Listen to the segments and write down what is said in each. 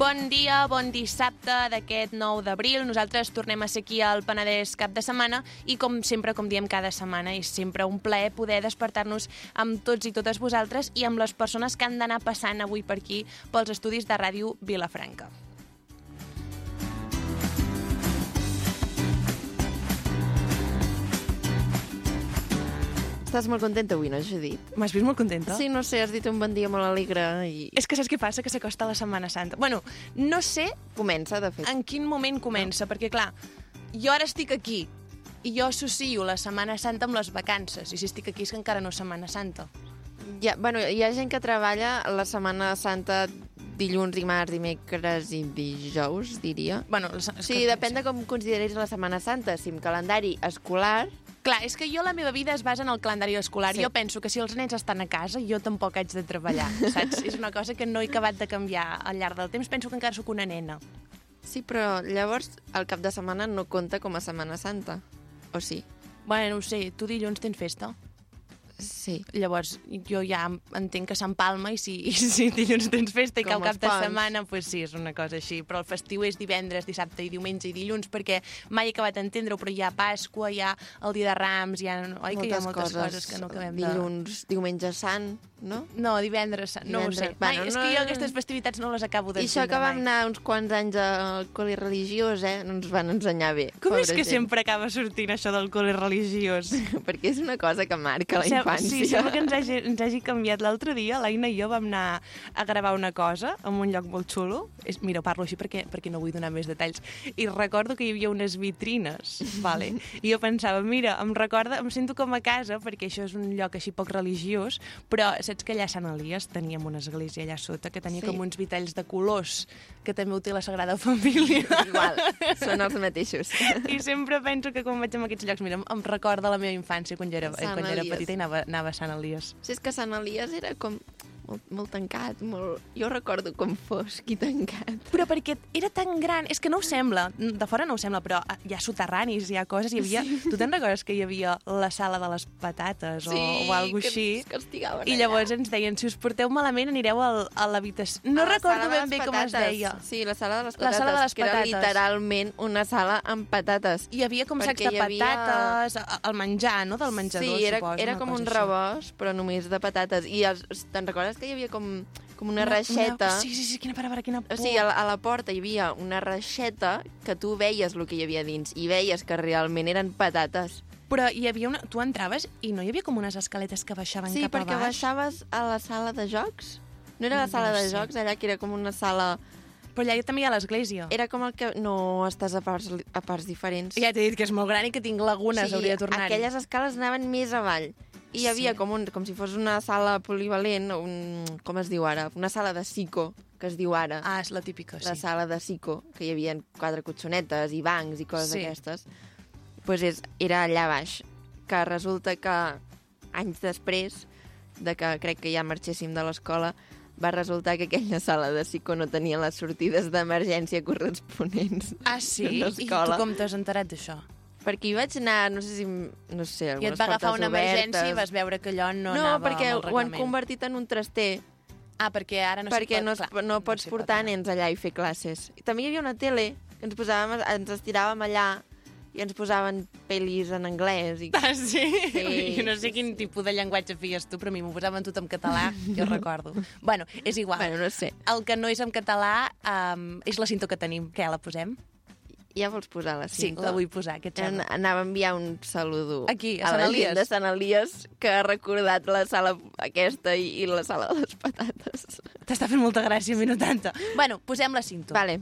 Bon dia, bon dissabte d'aquest 9 d'abril. Nosaltres tornem a ser aquí al Penedès cap de setmana i com sempre, com diem cada setmana, és sempre un plaer poder despertar-nos amb tots i totes vosaltres i amb les persones que han d'anar passant avui per aquí pels estudis de ràdio Vilafranca. Estàs molt contenta avui, no, Judit? M'has vist molt contenta? Sí, no sé, has dit un bon dia molt alegre i... És que saps què passa? Que s'acosta la Setmana Santa. Bueno, no sé Comença, de fet. en quin moment comença, perquè clar, jo ara estic aquí i jo associo la Setmana Santa amb les vacances, i si estic aquí és que encara no és Setmana Santa. Ja, bueno, hi ha gent que treballa la Setmana Santa dilluns, dimarts, dimecres i dijous, diria. Bueno, la, Sí, depèn de com consideris la Setmana Santa. Si amb calendari escolar... Clar, és que jo la meva vida es basa en el calendari escolar. Sí. Jo penso que si els nens estan a casa, jo tampoc haig de treballar, saps? és una cosa que no he acabat de canviar al llarg del temps. Penso que encara sóc una nena. Sí, però llavors el cap de setmana no compta com a Setmana Santa. O sí? Bueno, no ho sé, tu dilluns tens festa? Sí. Llavors, jo ja entenc que s'empalma i si, i si dilluns tens festa i Com cau cap de setmana, pues sí, és una cosa així. Però el festiu és divendres, dissabte i diumenge i dilluns, perquè mai he acabat d'entendre-ho, però hi ha Pasqua, hi ha el dia de Rams, hi ha... Oi que hi ha moltes coses, que no acabem de... Dilluns, diumenge sant, no? No, divendres, no ho sé. Divendres. Mai, Bueno, és no- que jo aquestes festivitats no les acabo I això d'entendre que vam mai. anar uns quants anys al col·le religiós, eh? No ens van ensenyar bé. Com és que gent. sempre acaba sortint això del col·le religiós? Perquè és una cosa que marca la Sem- infància. Sí, sembla que ens hagi, ens hagi canviat. L'altre dia, l'Aina i jo vam anar a gravar una cosa en un lloc molt xulo. És, mira, parlo així perquè, perquè no vull donar més detalls. I recordo que hi havia unes vitrines, vale? i jo pensava, mira, em recorda, em sento com a casa, perquè això és un lloc així poc religiós, però saps que allà a Sant Elies teníem una església allà sota que tenia Sí. com uns vitalls de colors, que també ho té la Sagrada Família. Igual, són els mateixos. I sempre penso que quan vaig a aquests llocs, mira, em- recorda la meva infància quan jo era, Sant quan jo era petita i anava, anava Sant Elies. Si és que Sant Elies era com molt, molt tancat, molt... Jo recordo com fosc i tancat. Però perquè era tan gran, és que no ho sembla, de fora no ho sembla, però ah, hi ha soterranis, hi ha coses, hi havia... Sí. Tu te'n recordes que hi havia la sala de les patates o, o alguna que així? castigaven I llavors ens deien, si us porteu malament anireu al, a l'habitació. No A la recordo ben bé com es patates. deia. Sí, la sala de les La patates, sala de les que era patates. literalment una sala amb patates. Hi havia com sacs de havia- patates, el menjar, no?, del menjador, sí, era, suposo. era una com un cosa rebost, però només de patates. I els, te'n recordes que hi havia com, com una, reixeta? Sí, sí, sí, quina paraula, quina por. O sigui, a la, a la porta hi havia una reixeta que tu veies el que hi havia dins i veies que realment eren patates. Però hi havia una... Tu entraves i no hi havia com unes escaletes que baixaven Sí, cap a perquè baix? baixaves a la sala de jocs. No era la No sala de sé. jocs, allà que era com una sala... Però allà també hi ha l'església. Era com el que... No, estàs a parts, a parts diferents. Ja t'he dit que és molt gran i que tinc lagunes, hauria de tornar-hi. aquelles escales anaven més avall. I hi havia Sí. com, un, com si fos una sala polivalent, un, com es diu ara? Una sala de psico, que es diu ara. Ah, és la típica, la sí. sala de psico, que hi havia quatre cotxonetes i bancs i coses Sí. d'aquestes. pues és, era allà baix, que resulta que anys després de que crec que ja marxéssim de l'escola, va resultar que aquella sala de psico no tenia les sortides d'emergència corresponents. Ah, sí? I tu com t'has enterat d'això? Perquè hi vaig anar, no sé si... No sé, I et va agafar una emergència i obertes. vas veure que allò no, No, anava perquè ho han convertit en un traster, Ah, perquè ara no perquè pot... no, es, clar, no pots pot portar anar. nens allà i fer classes. I també hi havia una tele que ens posàvem, ens estiràvem allà i ens posaven pel·lis en anglès. I... Ah, sí? Sí, Jo no sé sí, quin tipus de llenguatge feies tu, però a mi m'ho posaven tot en català, jo recordo. Bueno, és igual. Bueno, no sé. El que no és en català um, és la cinta que tenim. Què, la posem? Ja vols posar la Sí, cinta? la vull posar, An sembla? anava a enviar un saludo Aquí, a Sant la Elies. gent de Sant Elies que ha recordat la sala aquesta i, i la sala de les patates. T'està fent molta gràcia, a mi no tanta. Bueno, posem la cinta. Vale.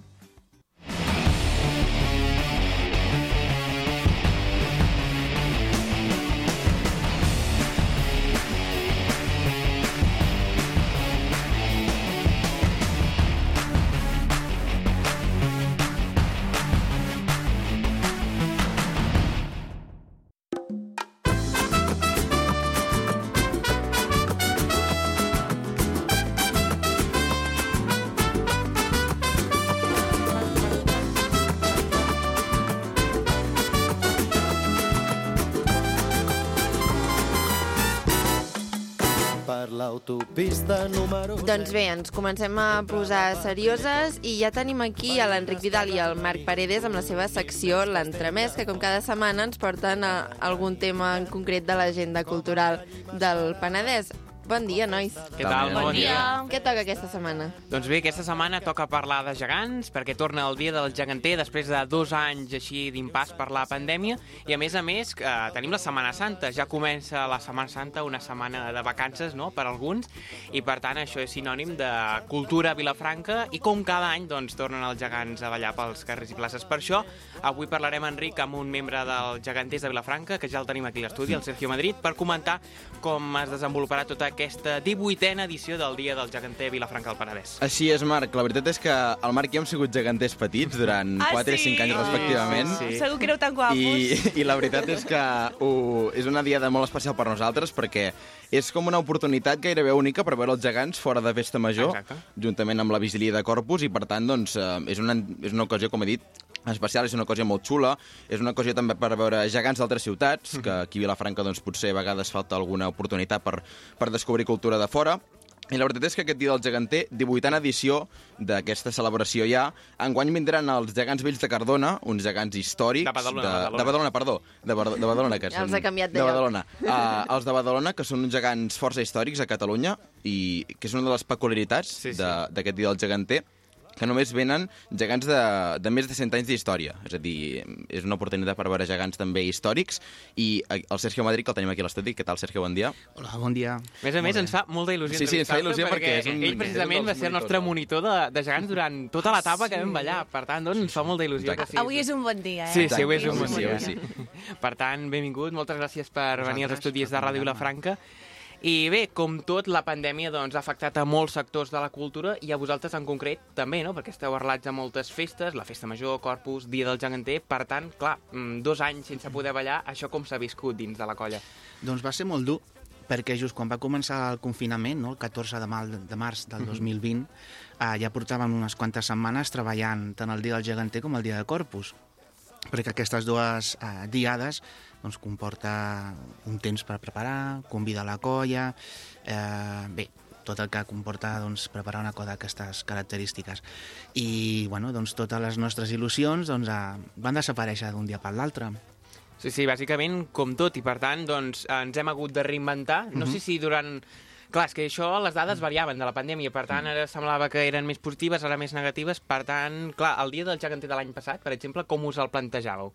Doncs bé, ens comencem a posar serioses i ja tenim aquí a l'Enric Vidal i el Marc Paredes amb la seva secció L'Entremès, que com cada setmana ens porten a algun tema en concret de l'agenda cultural del Penedès. Bon dia, nois. Què tal? Bon dia. Què toca aquesta setmana? Doncs bé, aquesta setmana toca parlar de gegants, perquè torna el dia del geganter després de dos anys així d'impàs per la pandèmia, i a més a més eh, tenim la Setmana Santa, ja comença la Setmana Santa, una setmana de vacances no?, per alguns, i per tant això és sinònim de cultura Vilafranca, i com cada any doncs tornen els gegants a ballar pels carrers i places. Per això avui parlarem, Enric, amb un membre dels geganters de Vilafranca, que ja el tenim aquí a l'estudi, el Sergio Madrid, per comentar com es desenvoluparà tota aquesta 18a edició del Dia del Geganter Vilafranca del Penedès. Així és, Marc. La veritat és que el Marc i jo hem sigut geganters petits durant Ah, 4 sí? i 5 anys respectivament. sí. Segur que éreu tan guapos. I, I la veritat és que uh, és una diada molt especial per nosaltres perquè és com una oportunitat gairebé única per veure els gegants fora de festa major, Exacte. juntament amb la vigília de Corpus, i per tant doncs, uh, és, una, és una ocasió, com he dit, especial, és una ocasió molt xula, és una ocasió també per veure gegants d'altres ciutats, que aquí a Vilafranca doncs, potser a vegades falta alguna oportunitat per, per descobrir cultura de fora, i la veritat és que aquest dia del geganter, 18a edició d'aquesta celebració ja, enguany vindran els gegants vells de Cardona, uns gegants històrics... De Badalona, de, Badalona. de Badalona, perdó. De, Bar- de Badalona, que Ja els són... ha canviat de de lloc. Badalona. Uh, els de Badalona, que són uns gegants força històrics a Catalunya i que és una de les peculiaritats Sí, sí. de- d'aquest dia del geganter que només venen gegants de, de més de 100 anys d'història. És a dir, és una oportunitat per veure gegants també històrics. I el Sergio Madrid, que el tenim aquí a l'estudi. Què tal, Sergio? Bon dia. Hola, bon dia. A més a més, ens fa molta il·lusió Sí, sí, ens fa il·lusió perquè és un- ell precisament un va ser el nostre monitor de, de gegants durant tota l'etapa que vam ballar. Per tant, doncs, ens fa molta il·lusió Exacte. que sí. Avui és un bon dia, eh? Sí, sí, avui és un bon sí, dia. avui sí. Per tant, benvingut, moltes gràcies per venir als estudis de Ràdio. Vilafranca. I bé, com tot, la pandèmia doncs, ha afectat a molts sectors de la cultura i a vosaltres en concret també, no? perquè esteu arrelats a moltes festes, la Festa Major, Corpus, Dia del Geganter, per tant, clar, mm, dos anys sense poder ballar, això com s'ha viscut dins de la colla? Doncs va ser molt dur, perquè just quan va començar el confinament, no, el 14 de, mal, de març del 2020, eh, ja portàvem unes quantes setmanes treballant tant el dia del geganter com el dia de Corpus perquè aquestes dues eh, diades doncs, comporta un temps per preparar, convidar la colla, eh, bé, tot el que comporta doncs, preparar una cosa d'aquestes característiques. I bueno, doncs, totes les nostres il·lusions doncs, eh, van desaparèixer d'un dia per l'altre. Sí, sí, bàsicament com tot, i per tant, doncs, ens hem hagut de reinventar. No sé si durant... Clar, és que això, les dades variaven de la pandèmia, per tant, ara semblava que eren més positives, ara més negatives, per tant, clar, el dia del geganter de l'any passat, per exemple, com us el plantejàveu?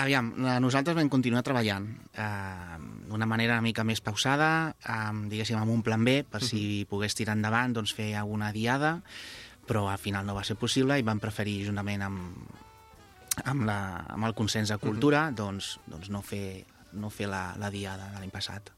Aviam, eh, nosaltres vam continuar treballant eh, d'una manera una mica més pausada, amb, diguéssim, amb un plan B, per si pogués tirar endavant, doncs fer alguna diada, però al final no va ser possible i vam preferir, juntament amb, amb, la, amb el consens de cultura, doncs, doncs no fer, no fer la, la diada de l'any passat.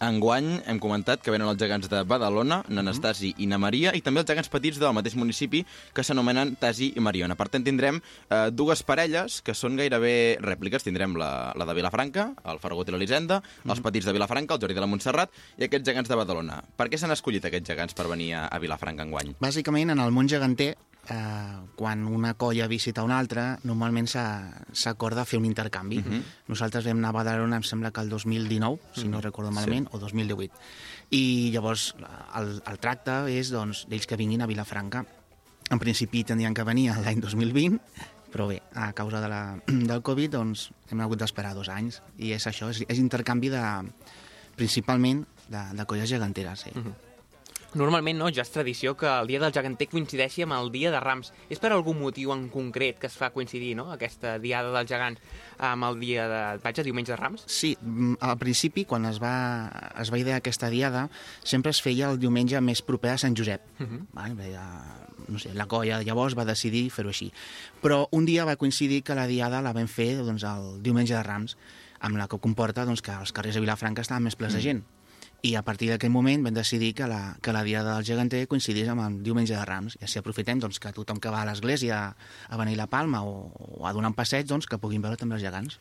Enguany hem comentat que venen els gegants de Badalona, Mhm. n'Anastasi i na Maria, i també els gegants petits del mateix municipi que s'anomenen Tasi i Mariona. Per tant, tindrem eh, dues parelles que són gairebé rèpliques. Tindrem la, la de Vilafranca, el Fargot i l'Elisenda, Mhm. els petits de Vilafranca, el Jordi de la Montserrat, i aquests gegants de Badalona. Per què s'han escollit aquests gegants per venir a, a Vilafranca enguany? Bàsicament, en el món geganter, eh, quan una colla visita una altra, normalment s'acorda fer un intercanvi. Mhm. Nosaltres vam anar a Badalona, em sembla que el 2019, si no recordo malament, o 2018. I llavors el, el tracte és doncs, d'ells que vinguin a Vilafranca. En principi tindrien que venir l'any 2020, però bé, a causa de la, del Covid doncs, hem hagut d'esperar dos anys. I és això, és, és intercanvi de, principalment de, de colles geganteres. Sí. Normalment, no, ja és tradició que el dia del geganter coincideixi amb el dia de Rams. És per algun motiu en concret que es fa coincidir, no?, aquesta diada del gegant amb el dia de, vaig a diumenge de Rams? Sí, mm, al principi, quan es va, es va idear aquesta diada, sempre es feia el diumenge més proper a Sant Josep. Uh -huh. Val? Veia, no sé, la colla llavors va decidir fer-ho així. Però un dia va coincidir que la diada la vam fer doncs, el diumenge de Rams, amb la que comporta doncs, que els carrers de Vilafranca estaven més plens de gent. I a partir d'aquell moment vam decidir que la, que la diada del geganter coincidís amb el diumenge de Rams. I així aprofitem doncs, que tothom que va a l'església a venir la palma o, o a donar un passeig, doncs, que puguin veure també els gegants.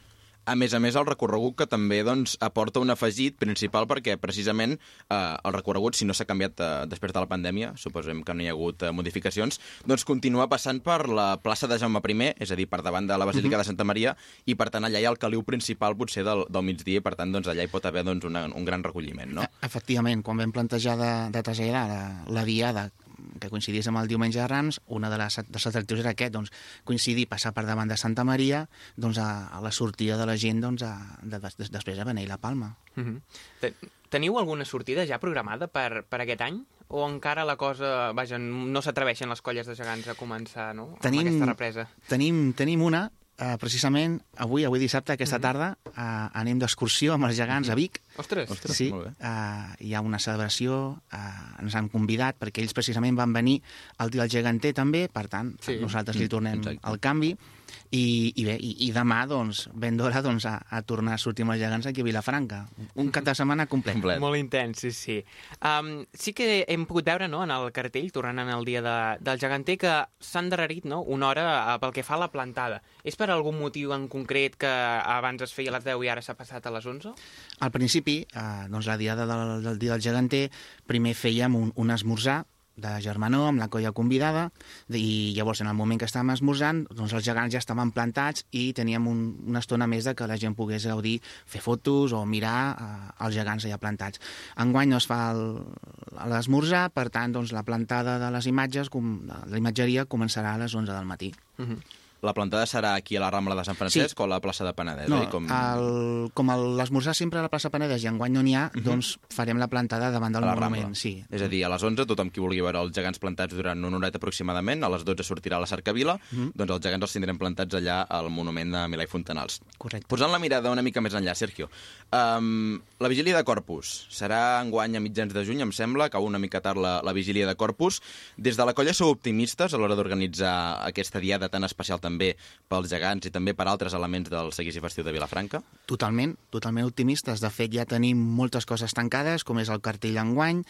A més a més, el recorregut que també doncs, aporta un afegit principal perquè precisament eh, el recorregut, si no s'ha canviat eh, després de la pandèmia, suposem que no hi ha hagut eh, modificacions, doncs continua passant per la plaça de Jaume I, és a dir, per davant de la Basílica uh -huh. de Santa Maria, i per tant allà hi ha el caliu principal potser del, del migdia, i per tant doncs, allà hi pot haver doncs, una, un gran recolliment. No? E- Efectivament, quan vam plantejar de, de traslladar la, la diada que coincidís amb el diumenge de Rams, una de les, dels atractius era aquest, doncs, coincidir, passar per davant de Santa Maria doncs, a, a la sortida de la gent doncs, a, de, de, després a beneir la Palma. -huh. Te- Teniu alguna sortida ja programada per, per aquest any? O encara la cosa, vaja, no s'atreveixen les colles de gegants a començar, no? Tenim- Amb aquesta represa. Tenim, tenim una, eh, precisament avui, avui dissabte, aquesta Mhm. tarda, eh, anem d'excursió amb els gegants a Vic. Ostres, Ostres. Sí, molt bé. uh, hi ha una celebració, uh, ens han convidat perquè ells precisament van venir el dia del geganter també, per tant, Sí. sí. nosaltres li tornem Exacte. el canvi i, i bé, i, i demà, doncs, ben d'hora doncs, a, a tornar a sortir amb els gegants aquí a Vilafranca. Un cap de setmana complet. Complet. Molt intens, sí, sí. Um, sí que hem pogut veure no, en el cartell, tornant en el dia de, del geganter, que s'ha endarrerit no, una hora eh, pel que fa a la plantada. És per algun motiu en concret que abans es feia a les 10 i ara s'ha passat a les 11? Al principi, eh, doncs, la diada del, del dia del geganter, primer fèiem un, un esmorzar de germanor amb la colla convidada i llavors en el moment que estàvem esmorzant doncs els gegants ja estaven plantats i teníem un, una estona més de que la gent pogués gaudir, fer fotos o mirar eh, els gegants allà plantats. Enguany no es fa l'esmorzar, per tant doncs, la plantada de les imatges, com, la imatgeria començarà a les 11 del matí. Uh -huh. La plantada serà aquí a la Rambla de Sant Francesc sí. o a la plaça de Penedès? No, oi? Com... el, com l'esmorzar sempre a la plaça Penedès i enguany no n'hi ha, doncs farem la plantada davant del monument. Rambla. Sí. És a dir, a les 11, tothom qui vulgui veure els gegants plantats durant una horeta aproximadament, a les 12 sortirà a la Cercavila, Mhm. doncs els gegants els tindrem plantats allà al monument de Milà i Fontanals. Correcte. Posant la mirada una mica més enllà, Sergio, um, la vigília de Corpus serà enguany a mitjans de juny, em sembla, cau una mica tard la, la vigília de Corpus. Des de la colla sou optimistes a l'hora d'organitzar aquesta diada tan especial també pels gegants i també per altres elements del seguici festiu de Vilafranca? Totalment, totalment optimistes. De fet, ja tenim moltes coses tancades, com és el cartell enguany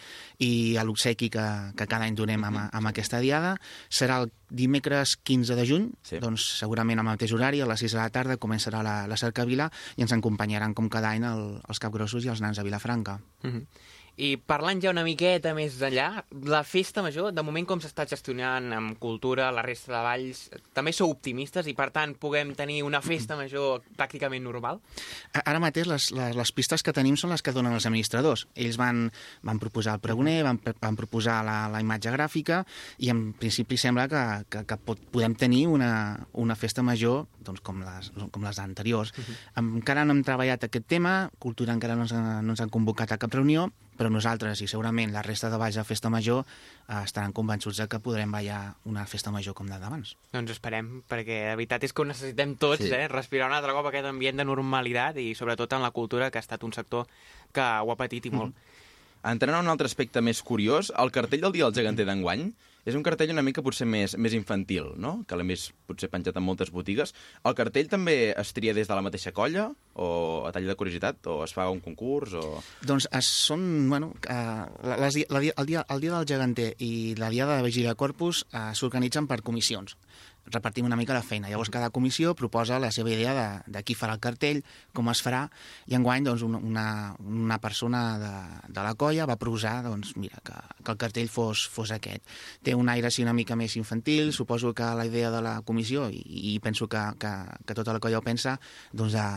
i l'obsequi que, que cada any donem amb, amb aquesta diada. Serà el dimecres 15 de juny, Sí. doncs segurament al mateix horari, a les 6 de la tarda, començarà la, la cercavila i ens acompanyaran com cada any el, els capgrossos i els nans de Vilafranca. Uh -huh. I parlant ja una miqueta més enllà, la festa major, de moment com s'està gestionant amb cultura, la resta de valls, també sou optimistes i per tant puguem tenir una festa major pràcticament normal? Ara mateix les, les, les pistes que tenim són les que donen els administradors. Ells van, van proposar el pregoner, van, van proposar la, la imatge gràfica i en principi sembla que, que, que pot, podem tenir una, una festa major doncs, com, les, com les anteriors. Uh -huh. Encara no hem treballat aquest tema, Cultura encara no ens, no ens han convocat a cap reunió, però nosaltres i segurament la resta de valls de festa major eh, estaran convençuts de que podrem ballar una festa major com la d'abans. Doncs esperem, perquè la veritat és que ho necessitem tots, Sí. eh? respirar un altre cop aquest ambient de normalitat i sobretot en la cultura, que ha estat un sector que ho ha patit i molt. Entrant a un altre aspecte més curiós, el cartell del dia del geganter d'enguany és un cartell una mica potser més, més infantil, no? que l'hem vist potser penjat en moltes botigues. El cartell també es tria des de la mateixa colla o a tall de curiositat o es fa un concurs o... Doncs es, són, bueno, eh, les, la, el, dia, el dia del geganter i la diada de Vigília Corpus eh, s'organitzen per comissions. Repartim una mica la feina. Llavors, cada comissió proposa la seva idea de, de qui farà el cartell, com es farà, i enguany doncs, una, una, persona de, de la colla va proposar doncs, mira, que, que el cartell fos, fos aquest. Té un aire així una mica més infantil, suposo que la idea de la comissió, i, i penso que, que, que tota la colla ho pensa, doncs de,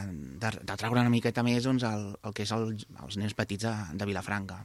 de, de treure una miqueta més doncs, el, el que és el, els nens petits de, de Vilafranca.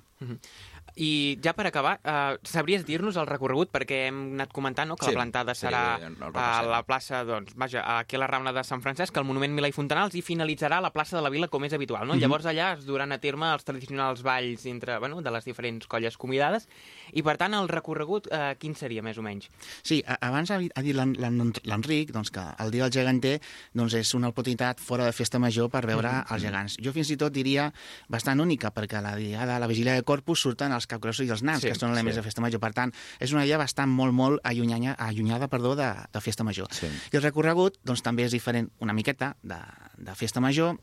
I ja per acabar, eh, sabries dir-nos el recorregut? Perquè hem anat comentant no, que Sí, la plantada sí, serà el a la plaça, doncs, vaja, aquí a la Rambla de Sant Francesc, al Monument Milà i Fontanals, i finalitzarà a la plaça de la Vila, com és habitual. No? Mhm. Llavors allà es duran a terme els tradicionals balls entre, bueno, de les diferents colles convidades, i per tant el recorregut, eh, quin seria més o menys? Sí, a- abans ha dit l'Enric doncs, que el dia del geganter doncs, és una oportunitat fora de festa major per veure els gegants. Jo fins i tot diria bastant única, perquè la diada, la vigília de Corpus surten els capgrossos i els nans, Sí, que són elements sí. de festa major. Per tant, és una idea bastant molt, molt allunyada, allunyada perdó, de, de festa major. Sí. I el recorregut doncs, també és diferent una miqueta de, de festa major,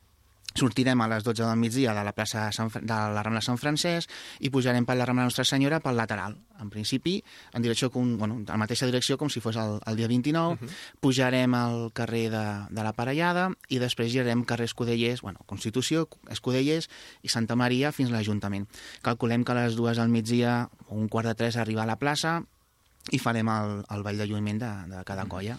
Sortirem a les 12 del migdia de la plaça Sant, de la Rambla Sant Francesc i pujarem per la Rambla Nostra Senyora pel lateral. En principi, en direcció com, bueno, en la mateixa direcció com si fos el, el dia 29. Uh -huh. Pujarem al carrer de, de la Parellada i després girarem carrer Escudellers, bueno, Constitució, Escudellers i Santa Maria fins a l'Ajuntament. Calculem que a les dues del migdia o un quart de tres arribar a la plaça i farem el, el ball de lluïment de, de cada colla.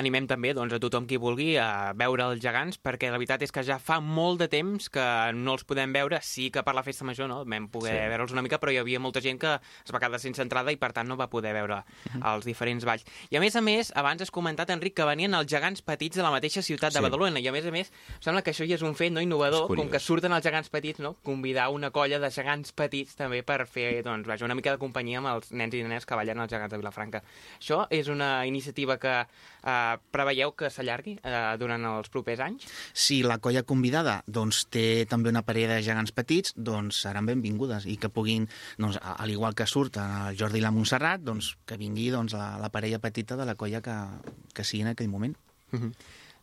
Animem també doncs, a tothom qui vulgui a veure els gegants, perquè la veritat és que ja fa molt de temps que no els podem veure. Sí que per la festa major no? vam poder Sí. veure'ls una mica, però hi havia molta gent que es va quedar sense entrada i per tant no va poder veure els diferents balls. I a més a més, abans has comentat, Enric, que venien els gegants petits de la mateixa ciutat de Sí. Badalona, i a més a més, em sembla que això ja és un fet no, innovador, com que surten els gegants petits, no? convidar una colla de gegants petits també per fer doncs, vaja, una mica de companyia amb els nens i nenes que ballen els gegants de Vilafranca. Això és una iniciativa que eh, preveieu que s'allargui eh, durant els propers anys? Si la colla convidada doncs, té també una parella de gegants petits, doncs seran benvingudes i que puguin, doncs, a- al igual que surt el Jordi i la Montserrat, doncs, que vingui doncs, la, la parella petita de la colla que, que sigui en aquell moment.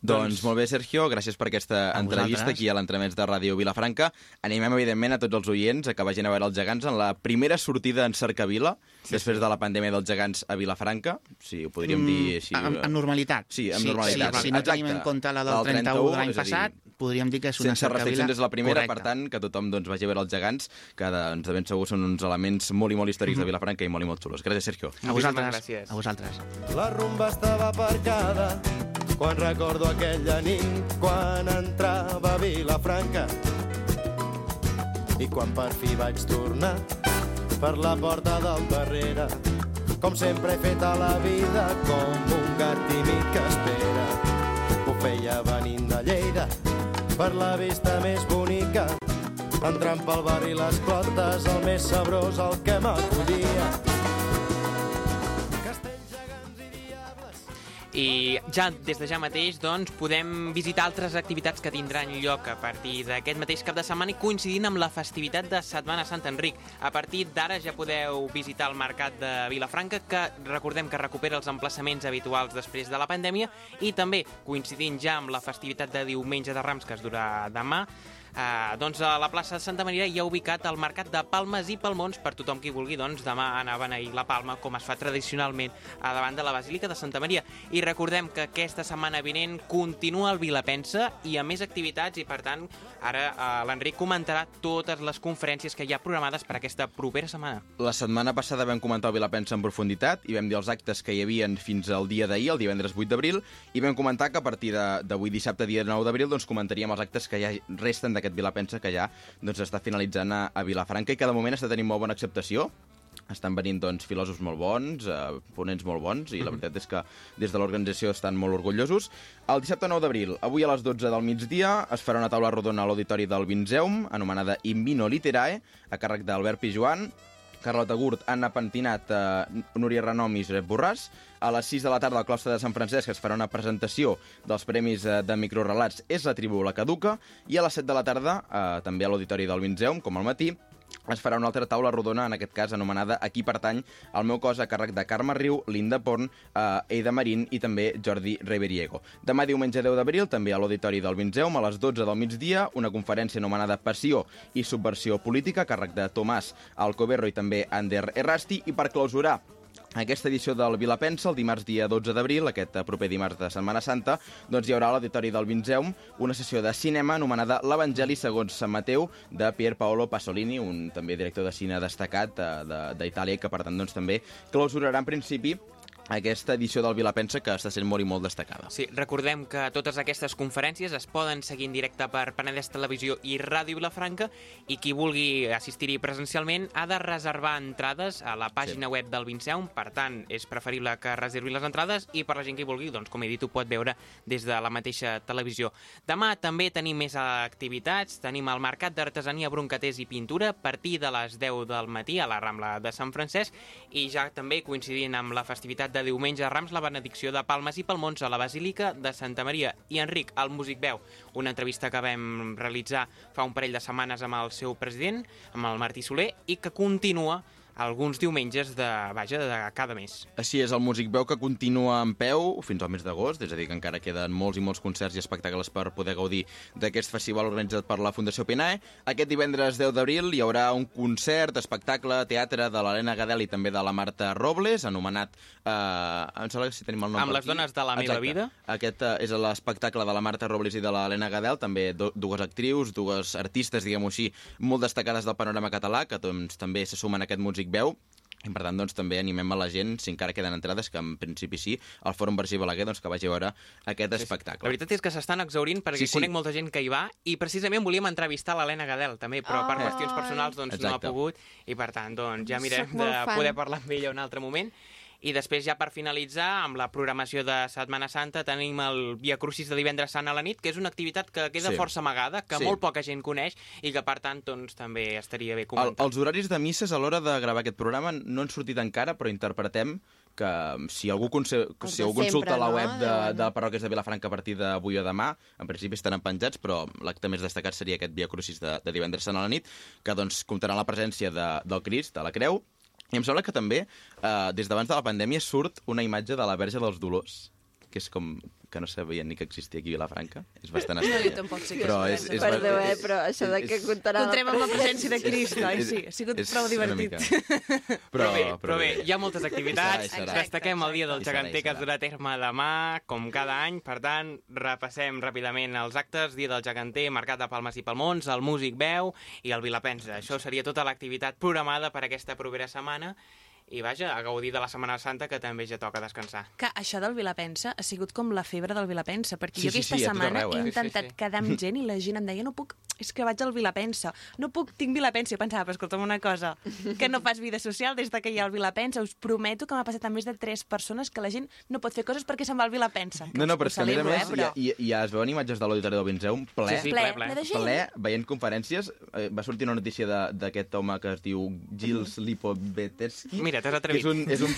Doncs molt bé, Sergio, gràcies per aquesta A entrevista vosaltres. aquí a l'entremig de Ràdio Vilafranca. Animem, evidentment, a tots els oients a que vagin a veure els gegants en la primera sortida en Cercavila, sí, després sí. de la pandèmia dels gegants a Vilafranca, si ho podríem dir així. Mm, en, en normalitat. Sí, en normalitat. Sí, si no Exacte. tenim en compte la del Del 31 de l'any a dir, passat, podríem dir que és una Sense cercavila... restriccions és la primera, Correcte. per tant, que tothom doncs, vagi a veure els gegants, que de, doncs, de ben segur són uns elements molt i molt històrics de Vilafranca i molt i molt xulos. Gràcies, Sergio. A vosaltres. gràcies. A vosaltres. La rumba estava aparcada quan recordo aquella nit quan entrava a Vilafranca i quan per fi vaig tornar per la porta del darrere com sempre he fet a la vida com un gat tímid que espera. Ho feia venint de Lleida per la vista més bonica entrant pel barri les clotes el més sabrós el que m'acollia I ja des de ja mateix doncs, podem visitar altres activitats que tindran lloc a partir d'aquest mateix cap de setmana i coincidint amb la festivitat de Setmana Santa Enric. A partir d'ara ja podeu visitar el mercat de Vilafranca, que recordem que recupera els emplaçaments habituals després de la pandèmia, i també coincidint ja amb la festivitat de Diumenge de Rams, que es durà demà, Uh, doncs a la plaça de Santa Maria hi ha ubicat el mercat de palmes i palmons per tothom qui vulgui doncs demà anar a beneir la palma com es fa tradicionalment a davant de la Basílica de Santa Maria i recordem que aquesta setmana vinent continua el Vilapensa i amb més activitats i per tant ara uh, l'Enric comentarà totes les conferències que hi ha programades per aquesta propera setmana. La setmana passada vam comentar el Vilapensa en profunditat i vam dir els actes que hi havien fins al dia d'ahir, el divendres 8 d'abril, i vam comentar que a partir d'avui dissabte, dia 9 d'abril, doncs comentaríem els actes que ja resten d'aquest Vilapensa que ja doncs, està finalitzant a, a Vilafranca i cada moment està tenint molt bona acceptació. Estan venint doncs, filòsofs molt bons, eh, ponents molt bons, i la veritat és que des de l'organització estan molt orgullosos. El dissabte 9 d'abril, avui a les 12 del migdia, es farà una taula rodona a l'Auditori del Vinzeum, anomenada Invino Literae, a càrrec d'Albert Pijuan, Carlota Gurt, Anna Pentinat, eh, Núria Renom i Josep Borràs. A les 6 de la tarda al claustre de Sant Francesc es farà una presentació dels premis eh, de microrelats És la tribu la caduca i a les 7 de la tarda, eh, també a l'Auditori del Vinzeum, com al matí, es farà una altra taula rodona, en aquest cas anomenada Aquí pertany el meu cos a càrrec de Carme Riu, Linda Porn, eh, Eida Marín i també Jordi Reveriego. Demà diumenge 10 d'abril, també a l'Auditori del Vinzeum, a les 12 del migdia, una conferència anomenada Passió i Subversió Política, a càrrec de Tomàs Alcoberro i també Ander Errasti, i per clausurar aquesta edició del Vilapensa, el dimarts dia 12 d'abril, aquest proper dimarts de Setmana Santa, doncs hi haurà a l'Auditori del Vinzeum una sessió de cinema anomenada L'Evangeli segons Sant Mateu, de Pier Paolo Pasolini, un també director de cine destacat eh, de- d'Itàlia, que per tant doncs, també clausurarà en principi aquesta edició del Vilapensa que està sent molt i molt destacada. Sí, recordem que totes aquestes conferències es poden seguir en directe per Penedès Televisió i Ràdio Vilafranca i qui vulgui assistir-hi presencialment ha de reservar entrades a la pàgina sí. web del Vinceum, per tant, és preferible que reservi les entrades i per la gent que hi vulgui, doncs, com he dit, ho pot veure des de la mateixa televisió. Demà també tenim més activitats, tenim el Mercat d'Artesania, Broncaters i Pintura a partir de les 10 del matí a la Rambla de Sant Francesc i ja també coincidint amb la festivitat de diumenge de Rams, la benedicció de Palmes i Palmons a la Basílica de Santa Maria. I Enric, el Músic Veu, una entrevista que vam realitzar fa un parell de setmanes amb el seu president, amb el Martí Soler, i que continua alguns diumenges de, vaja, de cada mes. Així és, el Músic Veu que continua en peu fins al mes d'agost, és a dir, que encara queden molts i molts concerts i espectacles per poder gaudir d'aquest festival organitzat per la Fundació Pinae. Aquest divendres 10 d'abril hi haurà un concert, espectacle, teatre de l'Helena Gadel i també de la Marta Robles, anomenat... Eh, em sembla que si tenim el nom Amb les aquí. dones de la meva vida. Aquest eh, és l'espectacle de la Marta Robles i de l'Helena Gadel, també do, dues actrius, dues artistes, diguem-ho així, molt destacades del panorama català, que doncs, també se sumen a aquest Músic Veu. I per tant, doncs, també animem a la gent, si encara queden entrades, que en principi sí, al Fòrum Vergí Balaguer, doncs, que vagi a veure aquest La espectacle. veritat és que s'estan exaurint perquè Sí, sí, sí. conec molta gent que hi va i precisament volíem entrevistar l'Helena Gadel també, però per Ai. qüestions personals doncs, no ha Exacte. pogut i per tant doncs, ja mirem de fan. poder parlar amb ella un altre moment. I després ja per finalitzar, amb la programació de Setmana Santa, tenim el Via Crucis de divendres sant a la nit, que és una activitat que queda Sí. força amagada, que Sí. molt poca gent coneix i que per tant doncs, també estaria bé El, comentar. els horaris de misses a l'hora de gravar aquest programa no han sortit encara, però interpretem que si algú, conse... Si de algú consulta sempre, la no? web de, Deuen- de parròquies de Vilafranca a partir d'avui o demà, en principi estaran penjats, però l'acte més destacat seria aquest Via Crucis de, de divendres sant a la nit, que doncs comptarà la presència de, del Crist, de la Creu, i em sembla que també, eh, des d'abans de la pandèmia, surt una imatge de la Verge dels Dolors, que és com que no sabien ni que existia aquí a Vilafranca. És bastant No, jo estrany. tampoc sé Però és. és- és- Perdó, eh, però això de que comptarà... Comptarem amb la presència de Crist, oi? Sí, ha sigut és prou divertit. mica. Però, bé, però bé, hi ha moltes activitats. Hi serà, hi serà. Destaquem el dia del geganter que es durà a terme demà, com cada any. Per tant, repassem ràpidament els actes. Dia del geganter, Mercat de Palmes i Palmons, el Músic Veu i el Vilapensa. Això seria tota l'activitat programada per aquesta propera setmana. I vaja, a gaudir de la Setmana Santa, que també ja toca descansar. Que això del Vilapensa ha sigut com la febre del Vilapensa, perquè Sí, jo sí, aquesta sí, a tot setmana arreu, eh? he Sí, sí, intentat sí. quedar amb gent i la gent em deia no puc, és que vaig al Vilapensa. No puc, tinc Vilapensa. Jo pensava, però escolta'm una cosa, que no fas vida social des de que hi ha el Vilapensa. Us prometo que m'ha passat amb més de tres persones que la gent no pot fer coses perquè se'n va al Vilapensa. No, no, però és que a més a més celebro, ja, ja, ja es veuen imatges de l'Auditori del Vinceum ple, Sí, sí, ple, ple, ple. ple ple, veient conferències. Eh, va sortir una notícia de- d'aquest home que es diu Gilles Lipovetsky. Mira, t'has que atrevit. és un, és, un,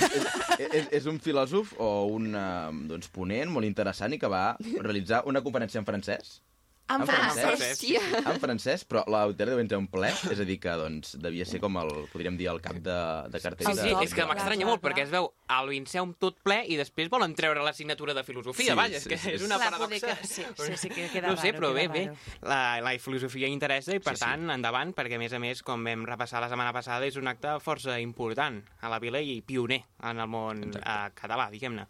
és, és, és un filòsof o un eh, doncs, ponent molt interessant i que va realitzar una conferència en francès. En En francès. francès. Hòstia. En francès, però l'auditori de Vinceum ple, és a dir, que doncs, devia ser com el, podríem dir, el cap de, de cartell. Sí, de, sí, top, és que m'estranya molt, perquè es veu el Vinceum tot ple i després volen treure l'assignatura de filosofia. Sí, Vaja, és sí, que sí, és sí. una Clar, paradoxa. que- sí, sí, sí, que queda no sé, però bé, bé, la, la filosofia interessa i, per Sí, sí. tant, endavant, perquè, a més a més, com vam repassar la setmana passada, és un acte força important a la vila i pioner en el món eh, català, diguem-ne.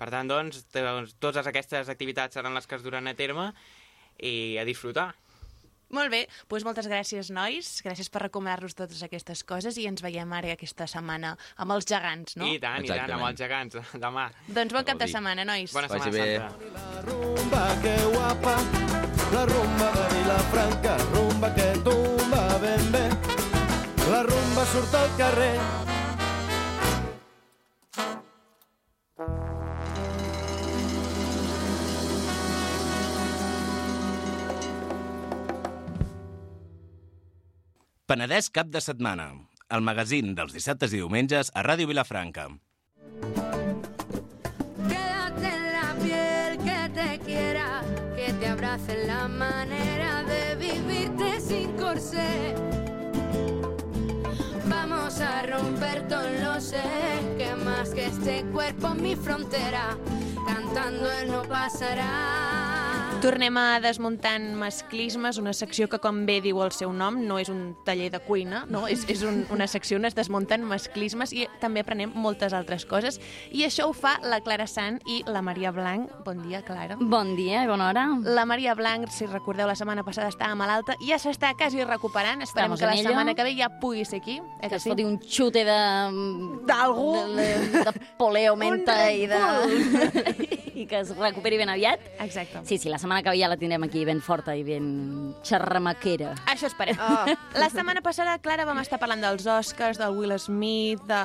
Per tant, doncs, doncs, totes aquestes activitats seran les que es duran a terme i a disfrutar. Molt bé, doncs moltes gràcies, nois. Gràcies per recomanar-nos totes aquestes coses i ens veiem ara aquesta setmana amb els gegants, no? I tant, i tant, amb Exactament. els gegants, demà. Doncs bon cap de setmana, nois. Bona Vagi Setmana bé. Santa. La rumba que guapa, la rumba de Vilafranca, rumba que tumba ben bé. La rumba surt al carrer, Penedès cap de setmana. El magazín dels dissabtes i diumenges a Ràdio Vilafranca. Quédate en la piel que te quiera, que te abrace la manera de vivirte sin corsé. Vamos a romper todo lo sé, que más que este cuerpo mi frontera, cantando él no pasará. Tornem a Desmuntant Masclismes, una secció que, com bé diu el seu nom, no és un taller de cuina, no? és, és un, una secció on es desmunten masclismes i també aprenem moltes altres coses. I això ho fa la Clara Sant i la Maria Blanc. Bon dia, Clara. Bon dia i bona hora. La Maria Blanc, si recordeu, la setmana passada estava malalta, ja s'està quasi recuperant. Esperem Estamos que la ello. setmana que ve ja pugui ser aquí. Eh Que que es sí? foti un xute de... D'algú. De, de, de poleo menta i de... I que es recuperi ben aviat. Exacte. Sí, sí, la setmana que ve ja la tindrem aquí ben forta i ben xerramaquera. Això esperem. Oh. La setmana passada, Clara, vam estar parlant dels Oscars, del Will Smith, de,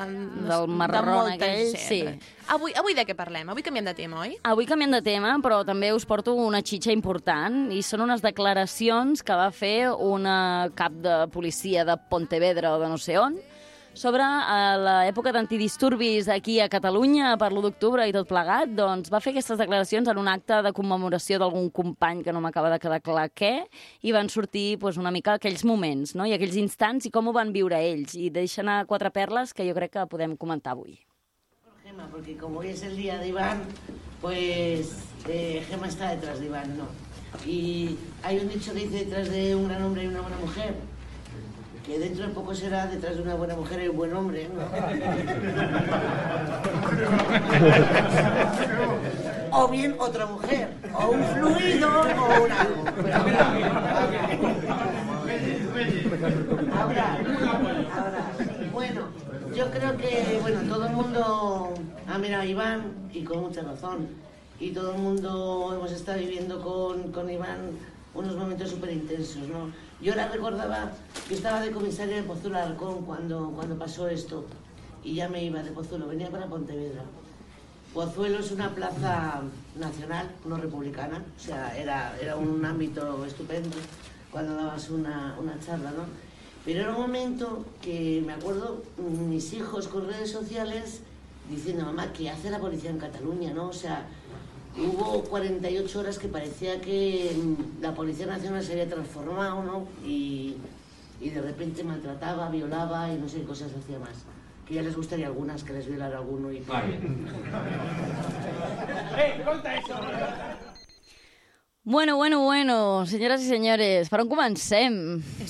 Del marrón de aquell, gent. sí. Avui, avui de què parlem? Avui canviem de tema, oi? Avui canviem de tema, però també us porto una xitxa important i són unes declaracions que va fer una cap de policia de Pontevedra o de no sé on, sobre eh, l'època d'antidisturbis aquí a Catalunya per l'1 d'octubre i tot plegat, doncs va fer aquestes declaracions en un acte de commemoració d'algun company que no m'acaba de quedar clar què, i van sortir pues, una mica aquells moments no? i aquells instants i com ho van viure ells. I deixen a quatre perles que jo crec que podem comentar avui. Gema, porque como hoy es el día de Iván, pues eh, Gema está detrás de Iván, ¿no? Y hay un dicho que dice detrás de un gran hombre hay una buena mujer, que dentro de poco será detrás de una buena mujer un buen hombre, o bien otra mujer, o un fluido o un algo. Ahora, ahora, bueno, yo creo que bueno, todo el mundo ha mirado a Iván y con mucha razón. Y todo el mundo hemos estado viviendo con, con Iván unos momentos súper intensos, ¿no? Yo ahora recordaba que estaba de comisaria de Pozuelo de Halcón cuando, cuando pasó esto y ya me iba de Pozuelo, venía para Pontevedra. Pozuelo es una plaza nacional, no republicana, o sea, era, era un ámbito estupendo cuando dabas una, una charla, ¿no? Pero era un momento que me acuerdo mis hijos con redes sociales diciendo, mamá, ¿qué hace la policía en Cataluña, no? O sea, hubo 48 horas que parecía que mm, la Policía Nacional se había transformado, ¿no? Y, y de repente maltrataba, violaba y no sé qué cosas hacía más. Que ya les gustaría algunas que les violara alguno y... Bueno, bueno, bueno, senyores i senyores, per on comencem?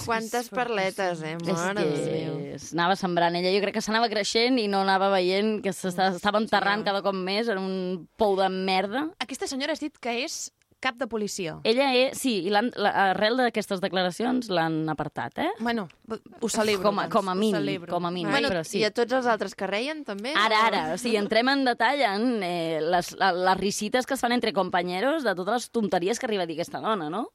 Quantes perletes, eh? És Mare de que Déu. es anava sembrant ella. Jo crec que s'anava creixent i no anava veient que s'estava enterrant cada cop més en un pou de merda. Aquesta senyora has dit que és cap de policia. Ella és... Sí, i l'han- la- arrel d'aquestes declaracions l'han apartat, eh? Bueno, ho celebro. Com a, doncs, com a mínim, celebro. com a mínim, Bueno, però sí. I a tots els altres que reien, també? Ara, ara, o sigui, entrem en detall en eh, les, les risites que es fan entre companyeros de totes les tonteries que arriba a dir aquesta dona, no?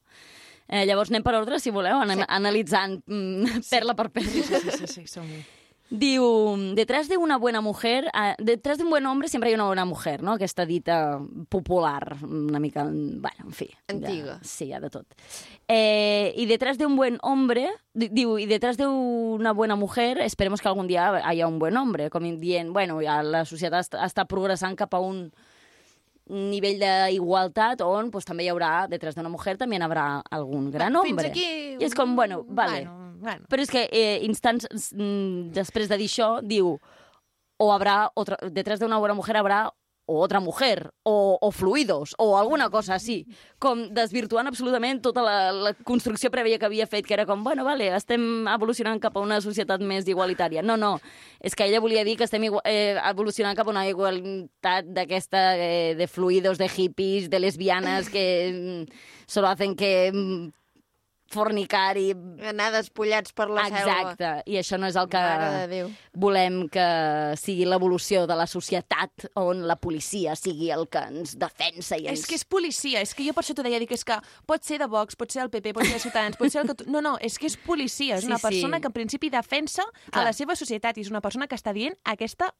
Eh, llavors anem per ordre, si voleu, anem Sí. analitzant mm, perla per perla. Sí, sí, sí, sí, som-hi. Diu, detrás de una buena mujer, eh, detrás de un buen hombre siempre hay una buena mujer, no? Aquesta dita popular, una mica, bueno, en fi. Antiga. Ja, sí, hi ha de tot. Eh, y detrás de un buen hombre, di- diu, y detrás de una buena mujer, esperemos que algún día haya un buen hombre, com dient, bueno, ja la societat està, està progressant cap a un nivell d'igualtat on pues, també hi haurà, detrás d'una mujer, també hi haurà algun gran Va, hombre. Fins aquí... I és com, bueno, vale. Bueno, bueno. Però és que eh, instants mm, després de dir això, diu o habrá otra, detrás de una buena mujer habrá o otra mujer, o, o fluidos, o alguna cosa així, com desvirtuant absolutament tota la, la construcció prèvia que havia fet, que era com, bueno, vale, estem evolucionant cap a una societat més igualitària. No, no, és que ella volia dir que estem eh, evolucionant cap a una igualtat d'aquesta, eh, de fluidos, de hippies, de lesbianes, que mm, solo hacen que mm, fornicar i Anar despullats per la selva. Exacte, i això no és el que volem que sigui l'evolució de la societat on la policia sigui el que ens defensa i ens... És que és policia, és que jo per això t'ho deia, dic, és que pot ser de Vox, pot ser del PP, pot ser de Ciutadans, pot ser el que... tu- No, no, és que és policia, és Sí, una sí. persona que en principi defensa Clar. a la seva societat i és una persona que està dient aquesta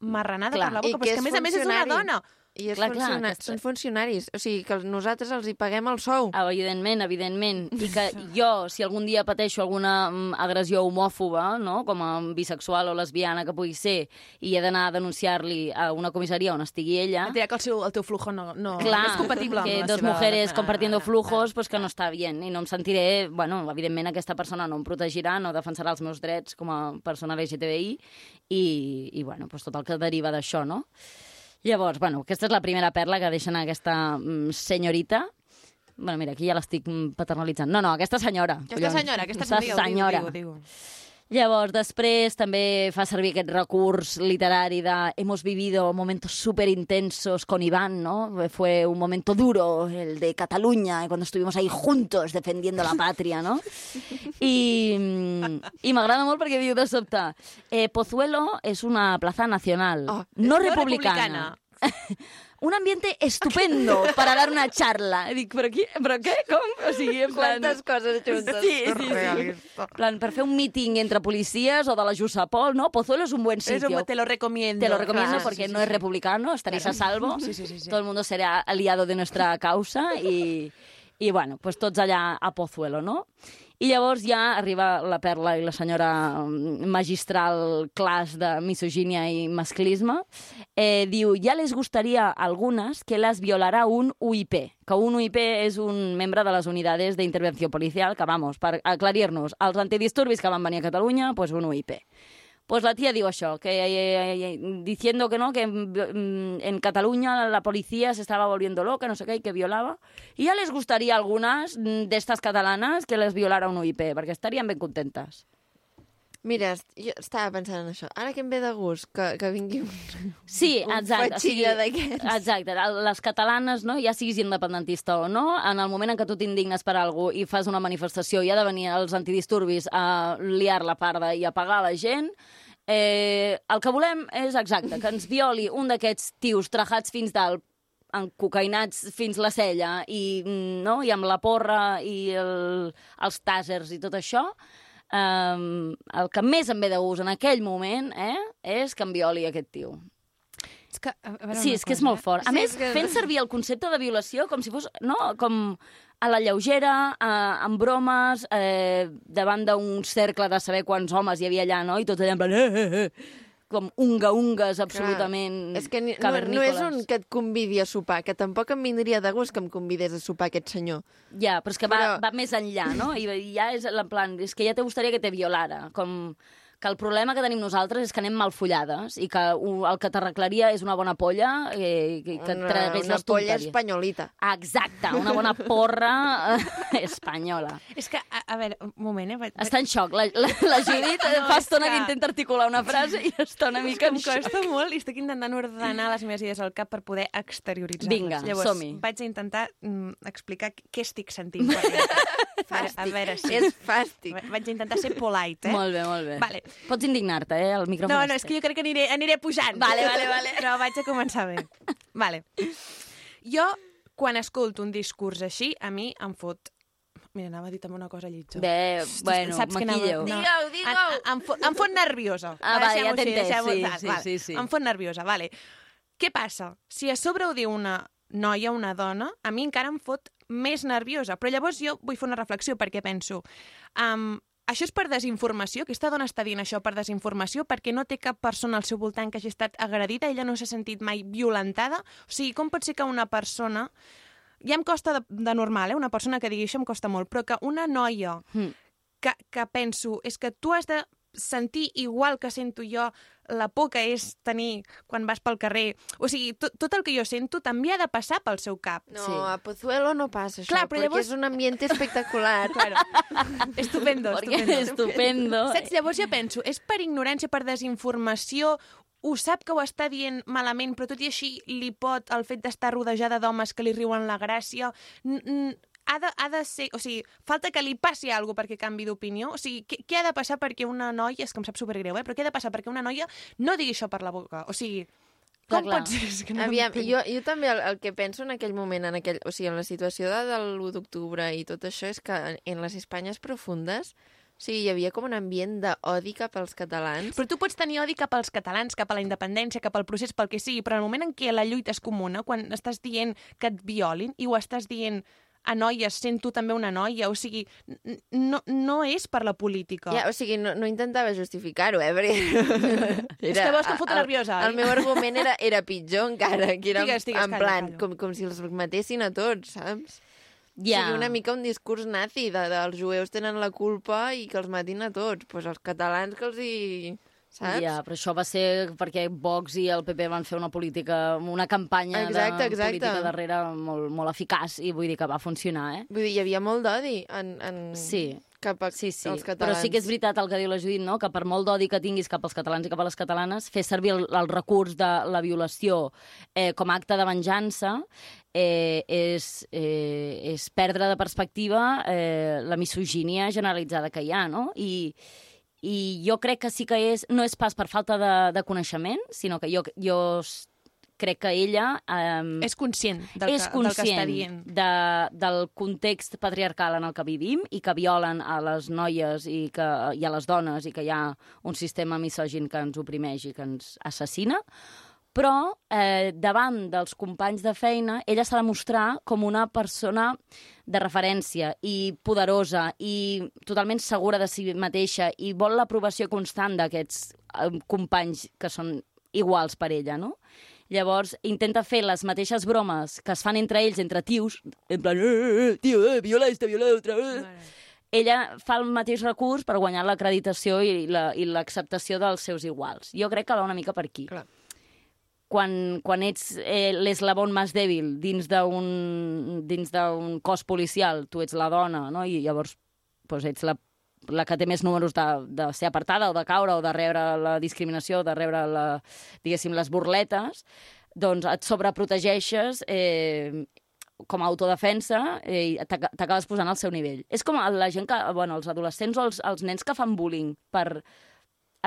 marranada Clar. per la I boca, que però és que a és més a més és una dona. I és Clar, clar, funciona... aquesta- són funcionaris. O sigui, que nosaltres els hi paguem el sou. Ah, Evidentment, evidentment. I que jo, si algun dia pateixo alguna mm, agressió homòfoba, no? com a bisexual o lesbiana que pugui ser, i he d'anar a denunciar-li a una comissaria on estigui ella... Et dirà que el, seu, el teu flujo no, no, Clar, no és compatible que amb la dos seva... mujeres compartiendo ah, flujos, pues que no està bien. I no em sentiré... Bueno, evidentment aquesta persona no em protegirà, no defensarà els meus drets com a persona LGTBI i, i bueno, pues tot el que deriva d'això, no? Llavors, bueno, aquesta és la primera perla que deixen aquesta mm, senyorita. Bueno, mira, aquí ja l'estic paternalitzant. No, no, aquesta senyora. Aquesta collons. senyora, aquesta Aquesta senyora. Diu, diu, diu. Llavors, després també fa servir aquest recurs literari de hemos vivido momentos súper intensos con Iván, ¿no? Fue un momento duro, el de Cataluña, cuando estuvimos ahí juntos defendiendo la patria, ¿no? I, i m'agrada molt perquè diu de sobte, eh, Pozuelo és una plaza nacional, Oh, no, no republicana. un ambiente estupendo para dar una charla. I dic, però, qui, però què? Com? O sigui, en plan... Quantes coses juntes. Sí, sí, sí. En plan, per fer un míting entre policies o de la Jusapol, ¿no? Pozuelo es un buen sitio. un, te lo recomiendo. Te lo recomiendo Clar, porque sí, sí, no sí. es republicano, estaréis a salvo. Sí, sí, sí, sí. Todo el mundo será aliado de nuestra causa y, I, bueno, doncs tots allà a Pozuelo, no? I llavors ja arriba la Perla i la senyora mm, magistral clas de misogínia i masclisme. Eh, diu, ja les gustaría a que las violará un UIP, que un UIP és un membre de les unidades d'intervenció policial, que, vamos, per aclarir-nos, els antidisturbis que van venir a Catalunya, pues un UIP. Pues la tía digo això, que eh, eh, diciendo que no, que mm, en Cataluña la policía se estaba volviendo loca, no sé qué, y que violaba. Y ya les gustaría a algunas mm, de estas catalanas que les violara un UIP, perquè estarien ben contentes. Mira, jo estava pensant en això. Ara que em ve de gust que, que vingui un, Sí, un exacte. fatxilla d'aquests. Exacte. Les catalanes, no, ja siguis independentista o no, en el moment en què tu t'indignes per alguna i fas una manifestació i ha de venir els antidisturbis a liar la parda i a pagar la gent, eh, el que volem és exacte, que ens violi un d'aquests tios trajats fins dalt encocainats fins la cella i, mm, no, i amb la porra i el, els tàsers i tot això, um, el que més em ve de gust en aquell moment eh, és que em violi aquest tio. És que, a veure Sí, és que és cosa, molt eh? fort. A Sí, més, és que- fent servir el concepte de violació com si fos, no, com a la lleugera, eh, amb bromes, eh, davant d'un cercle de saber quants homes hi havia allà, no? I tots allà en plan... Eh, eh, eh, com unga-ungues absolutament És que ni, no, no és un que et convidi a sopar, que tampoc em vindria de gust que em convidés a sopar aquest senyor. Ja, però és que va, Però- va més enllà, no? I, i ja és en plan, és que ja te gustaria que te violara, com que el problema que tenim nosaltres és que anem mal follades i que el que t'arreglaria és una bona polla eh, que, que et Una, tragués una les polla espanyolita. Exacte, una bona porra eh, espanyola. És que, a, a veure, un moment, eh? Està en xoc. La, la, la Judit no, fa estona que- que intenta articular una frase i està una mica que en em xoc. costa molt i estic intentant ordenar les meves idees al cap per poder exterioritzar-les. Vinga, Llavors, som-hi. vaig a intentar mm, explicar què estic sentint. dentro. a, veure, a veure si... És fàstic. Va- Vaig a intentar ser polite, eh? Molt bé, molt bé. Vale. Pots indignar-te, eh? El micròfon No, no, és que jo crec que aniré, aniré pujant. Vale, vale, vale. Però vaig a començar bé. Vale. Jo, quan escolto un discurs així, a mi em fot... Mira, anava a dir també una cosa lletja. Bé, bueno, Saps que anava- maquilleu. no. Digueu, digueu. Em, em, fot, em fot nerviosa. Ah, vale, ja t'he entès, sí, vale, sí, vale. sí, sí. Em fot nerviosa, vale. Què passa? Si a sobre ho diu una noia, una dona, a mi encara em fot més nerviosa. Però llavors jo vull fer una reflexió perquè penso... Um, això és per desinformació? Aquesta dona està dient això per desinformació perquè no té cap persona al seu voltant que hagi estat agredida, ella no s'ha sentit mai violentada? O sigui, com pot ser que una persona... Ja em costa de, de normal, eh? Una persona que digui això em costa molt, però que una noia Mm. que, que penso és que tu has de sentir igual que sento jo la por que és tenir quan vas pel carrer. O sigui, tot, tot el que jo sento també ha de passar pel seu cap. No, Sí. a Pozuelo no passa això, Clar, però perquè llavors- és un ambient espectacular. Claro. estupendo, Perquè estupendo. estupendo. Saps? Llavors jo penso, és per ignorància, per desinformació, ho sap que ho està dient malament, però tot i així li pot el fet d'estar rodejada d'homes que li riuen la gràcia... N -n ha de, ha de ser... O sigui, falta que li passi alguna perquè canvi d'opinió. O sigui, què, què ha de passar perquè una noia... És que em sap supergreu, eh? Però què ha de passar perquè una noia no digui això per la boca? O sigui, Clar, com clar. pot ser? És que no Aviam, jo, jo també el, el que penso en aquell moment, en aquell, o sigui, en la situació de, de l'1 d'octubre i tot això, és que en, en les Espanyes profundes, o sigui, hi havia com un ambient d'odi cap als catalans. Però tu pots tenir odi cap als catalans, cap a la independència, cap al procés, pel que sigui, però en el moment en què la lluita és comuna, quan estàs dient que et violin i ho estàs dient a noies, sent tu també una noia, o sigui, no, no és per la política. Ja, o sigui, no, no intentava justificar-ho, eh? Perquè... És que veus que em foto el- nerviosa, El oi? meu argument era, era pitjor encara, que era Digues, digues, en calla, plan, calla. com, com si els matessin a tots, saps? Ja. O sigui, una mica un discurs nazi de, de els jueus tenen la culpa i que els matin a tots. Doncs pues els catalans que els hi... Saps? Ja, però això va ser perquè Vox i el PP van fer una política, una campanya Exacte, de exacte. política darrere molt, molt eficaç i vull dir que va funcionar, eh? Vull dir, hi havia molt d'odi en, en... Sí. cap a Sí, sí, als però catalans. sí que és veritat el que diu la Judit, no? que per molt d'odi que tinguis cap als catalans i cap a les catalanes, fer servir el, el recurs de la violació eh, com a acte de venjança eh, és, eh, és perdre de perspectiva eh, la misogínia generalitzada que hi ha, no? I, i jo crec que sí que és, no és pas per falta de, de coneixement, sinó que jo, jo crec que ella... Eh, És conscient del, és que, del que està conscient dient. de, del context patriarcal en el que vivim i que violen a les noies i, que, i a les dones i que hi ha un sistema misògin que ens oprimeix i que ens assassina, Però, eh, davant dels companys de feina, ella s'ha de mostrar com una persona de referència i poderosa i totalment segura de si mateixa i vol l'aprovació constant d'aquests eh, companys que són iguals per ella, no? Llavors, intenta fer les mateixes bromes que es fan entre ells, entre tios, en plan, eh, eh, eh, tio, eh, viola esta, viola l'altra, eh. Ella fa el mateix recurs per guanyar l'acreditació i la- i l'acceptació dels seus iguals. Jo crec que va una mica per aquí. Clar. Quan, quan ets eh, l'eslabon més dèbil dins d'un cos policial, tu ets la dona, no? I llavors doncs, ets la, la que té més números de, de ser apartada o de caure o de rebre la discriminació, de rebre, la, diguéssim, les burletes, doncs et sobreprotegeixes eh, com a autodefensa eh, t'acabes posant al seu nivell. És com la gent que, bueno, els adolescents o els, els nens que fan bullying per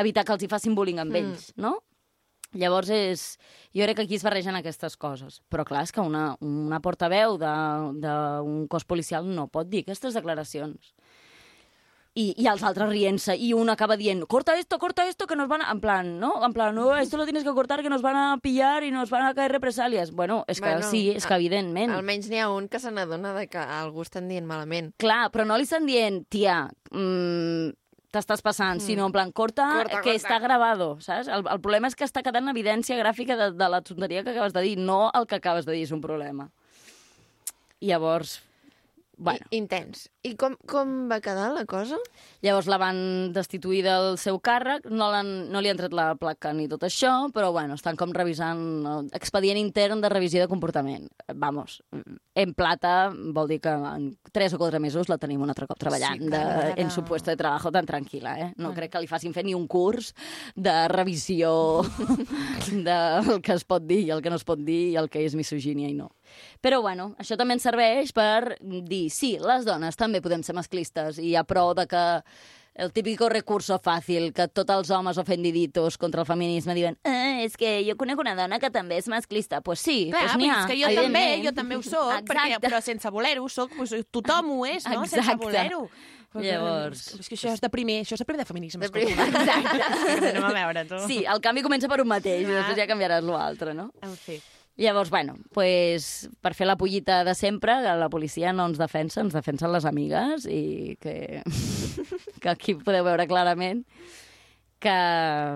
evitar que els hi facin bullying amb Mm. ells, no? Llavors, és... jo crec que aquí es barregen aquestes coses. Però clar, és que una, una portaveu d'un cos policial no pot dir aquestes declaracions. I, i els altres rient-se, i un acaba dient corta esto, corta esto, que nos van a... En plan, ¿no? En plan, no, esto lo tienes que cortar, que nos van a pillar y nos van a caer represalias. Bueno, és que Bueno, sí, és que evidentment. Almenys n'hi ha un que se n'adona que algú estan dient malament. Clar, però no li estan dient, tia, mm, t'estàs passant, mm. sinó en plan, corta, Corta, que corta. està grabado, saps? El, el problema és que està quedant evidència gràfica de, de la tonteria que acabes de dir, no el que acabes de dir és un problema. I llavors, bueno, I, intens. I com, com va quedar la cosa? llavors la van destituir del seu càrrec, no, no li han tret la placa ni tot això, però bueno, estan com revisant expedient intern de revisió de comportament. Vamos, en plata vol dir que en 3 o 4 mesos la tenim un altre cop treballant Sí, de, en su puesto de trabajo tan tranquil·la, eh? No crec que li facin fer ni un curs de revisió del que es pot dir i el que no es pot dir i el que és misogínia i no. Però, bueno, això també ens serveix per dir, sí, les dones també podem ser masclistes i hi ha prou de que el típico recurso fàcil que tots els homes ofendiditos contra el feminisme diuen eh, és que jo conec una dona que també és masclista. Pues sí, Clar, pues n'hi ha, és que jo també, jo també ho soc, perquè, però sense voler-ho soc, doncs, tothom ho és, no? Sense Exacte. voler-ho. Perquè, Llavors- És que això és de primer, això és de primer de feminisme. De primer, exacte. Anem a veure, tu. Sí, el canvi comença per un mateix i Ah. després ja canviaràs l'altre, no? En fi. Llavors, bueno, pues, per fer la pollita de sempre, que la policia no ens defensa, ens defensen les amigues i que, que aquí podeu veure clarament que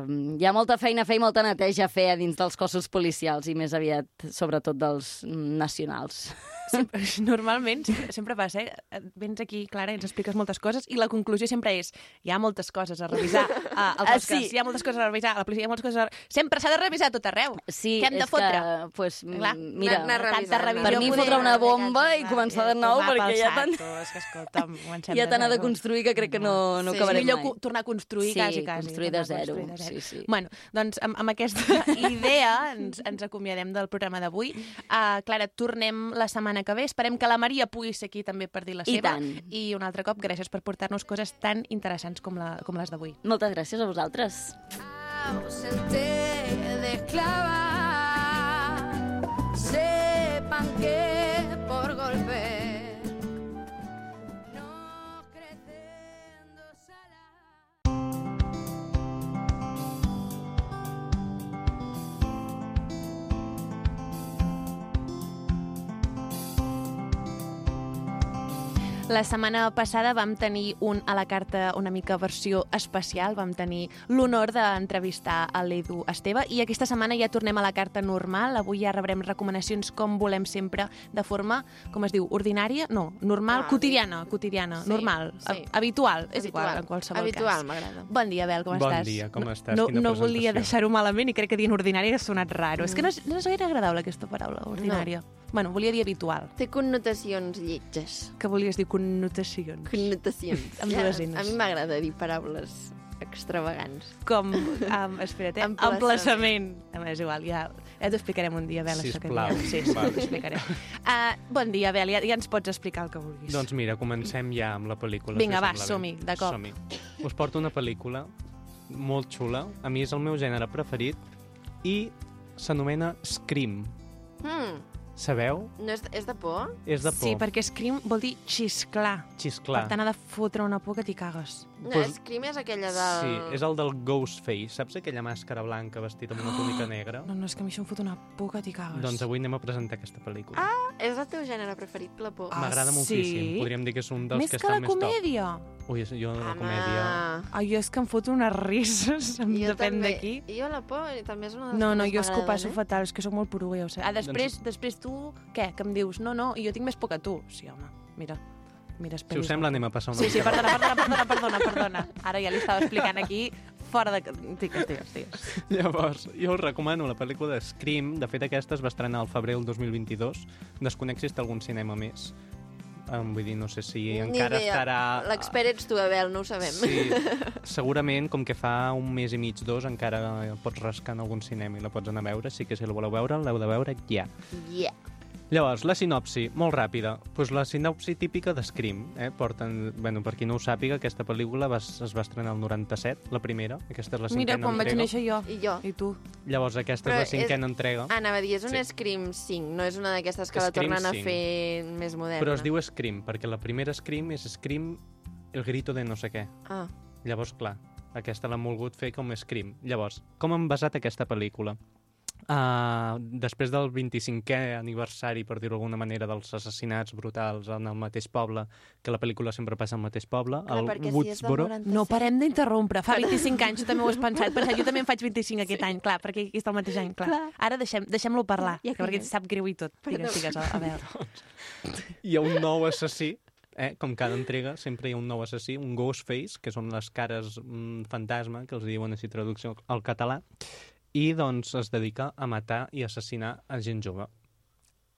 mm, hi ha molta feina a fer i molta neteja a fer a dins dels cossos policials i més aviat, sobretot dels mm, nacionals. Sempre, normalment, sempre, sempre passa, eh? Vens aquí, Clara, i ens expliques moltes coses i la conclusió sempre és hi ha moltes coses a revisar a, als Ah, Oscars, sí. hi ha moltes coses a revisar a la policia, hi ha moltes coses a... Sempre s'ha de revisar tot arreu. Sí, Què hem de fotre? que, pues, Clar, mm, mira, anar tanta revisant, revisió per mi fotre una bomba i començar de nou, perquè ja tant, És que, escolta'm, ja tant ha de construir que crec que no, no Sí. acabarem millor mai. tornar a construir Sí, quasi, quasi. construir de zero, construir de zero. sí, sí. Bueno, doncs amb, amb aquesta idea ens, ens acomiadem del programa d'avui. Uh, Clara, tornem la setmana que ve. Esperem que la Maria pugui ser aquí també per dir la I seva. tant. I un altre cop, gràcies per portar-nos coses tan interessants com, la, com les d'avui. Moltes gràcies a vosaltres. ausente de esclava sepan que La setmana passada vam tenir un a la carta una mica versió especial, vam tenir l'honor d'entrevistar a l'Edu Esteve i aquesta setmana ja tornem a la carta normal, avui ja rebrem recomanacions com volem sempre, de forma, com es diu, ordinària? No, normal, Ah, quotidiana, quotidiana, sí, normal, sí. habitual, és Habitual. igual, en qualsevol Habitual, cas. m'agrada. Bon dia, Abel, com Bon estàs? dia, com No- estàs? No, Quina no volia deixar-ho malament i crec que dient ordinari ha sonat raro. És que no és, no és gaire agradable aquesta paraula, ordinària. Bueno, volia dir habitual. Té connotacions lletges. Que volies dir connotacions? Connotacions. Amb dues Ns. A mi m'agrada dir paraules extravagants. com, um, espera't, eh? Emplaçament. emplaçament. Home, és igual, ja, ja t'ho explicarem un dia, Bel, això que Sisplau. diem. Sí, sí, Vale. t'ho explicarem. Uh, bon dia, Bel, ja, ja ens pots explicar el que vulguis. Doncs mira, comencem ja amb la pel·lícula. Vinga, si va, som-hi, de cop. Som-hi. Us porto una pel·lícula molt xula. A mi és el meu gènere preferit i s'anomena Scream. Hmm, Sabeu? no és, és de por? És de por. Sí, perquè scream vol dir xisclar. Xisclar. Per tant, ha de fotre una por que t'hi cagues. No, Pues- Scream és aquella del... Sí, és el del Ghostface. Saps aquella màscara blanca vestida amb una túnica negra? No, no, és que a mi això em fot una por que t'hi cagues. Doncs avui anem a presentar aquesta pel·lícula. Ah, és el teu gènere preferit, la por. Ah, M'agrada sí? moltíssim. Podríem dir que és un dels Més que, que està la més top. comèdia. Ui, jo la Home. comèdia... Ai, jo és que em foto unes risses, em Jo depèn d'aquí. Jo la por també és una de les No, que no, més jo és que ho passo eh? fatal, és que sóc molt poruguer. O sigui, ah, després, Doncs- després tu, què? Que em dius, no, no, i jo tinc més por que tu. Sí, home, mira, mira, Si us sembla, anem a passar una Sí, sí, perdona, perdona, perdona, perdona, perdona. Ara ja li estava explicant aquí, fora de... Digues, digues, digues. Llavors, jo us recomano la pel·lícula de Scream. De fet, aquesta es va estrenar al febrer del 2022. Desconec si està algun cinema més. Um, vull dir, no sé si Ni encara idea. estarà... L'expert ets tu, Abel, no ho sabem. Sí, segurament, com que fa un mes i mig, dos, encara pots rascar en algun cinema i la pots anar a veure, així que si la voleu veure, l'heu de veure ja. Yeah. Llavors, la sinopsi, molt ràpida. Pues la sinopsi típica de Scream. Eh? Porten, bueno, per qui no ho sàpiga, aquesta pel·lícula va, es va estrenar el 97, la primera. Aquesta és la Mira, cinquena quan vaig entrega. néixer jo. I jo. I tu. Llavors, aquesta Però és la cinquena entrega. Anava a dir, és un Sí. Scream 5, no és una d'aquestes que la Scream tornen a 5. fer més moderna. Però es diu Scream, perquè la primera Scream és Scream el grito de no sé què. Ah, Llavors, clar, aquesta l'han volgut fer com Scream. Llavors, com han basat aquesta pel·lícula? Uh, després del 25è aniversari, per dir-ho d'alguna manera, dels assassinats brutals en el mateix poble, que la pel·lícula sempre passa al mateix poble, clar, si del Woodsboro. 97... No parem d'interrompre. Fa 25 anys, jo també ho he pensat. Per això jo també en faig 25 aquest any, clar, perquè aquí està el mateix any, clar. Clar. Ara deixem- deixem-lo parlar, Ja que perquè calles. sap greu i tot. Perdó. Digues, digues, a, a veure. Hi ha un nou assassí, eh? com cada entrega, sempre hi ha un nou assassí, un Ghostface, que són les cares mm, fantasma, que els diuen així traducció al català, i doncs es dedica a matar i assassinar a gent jove.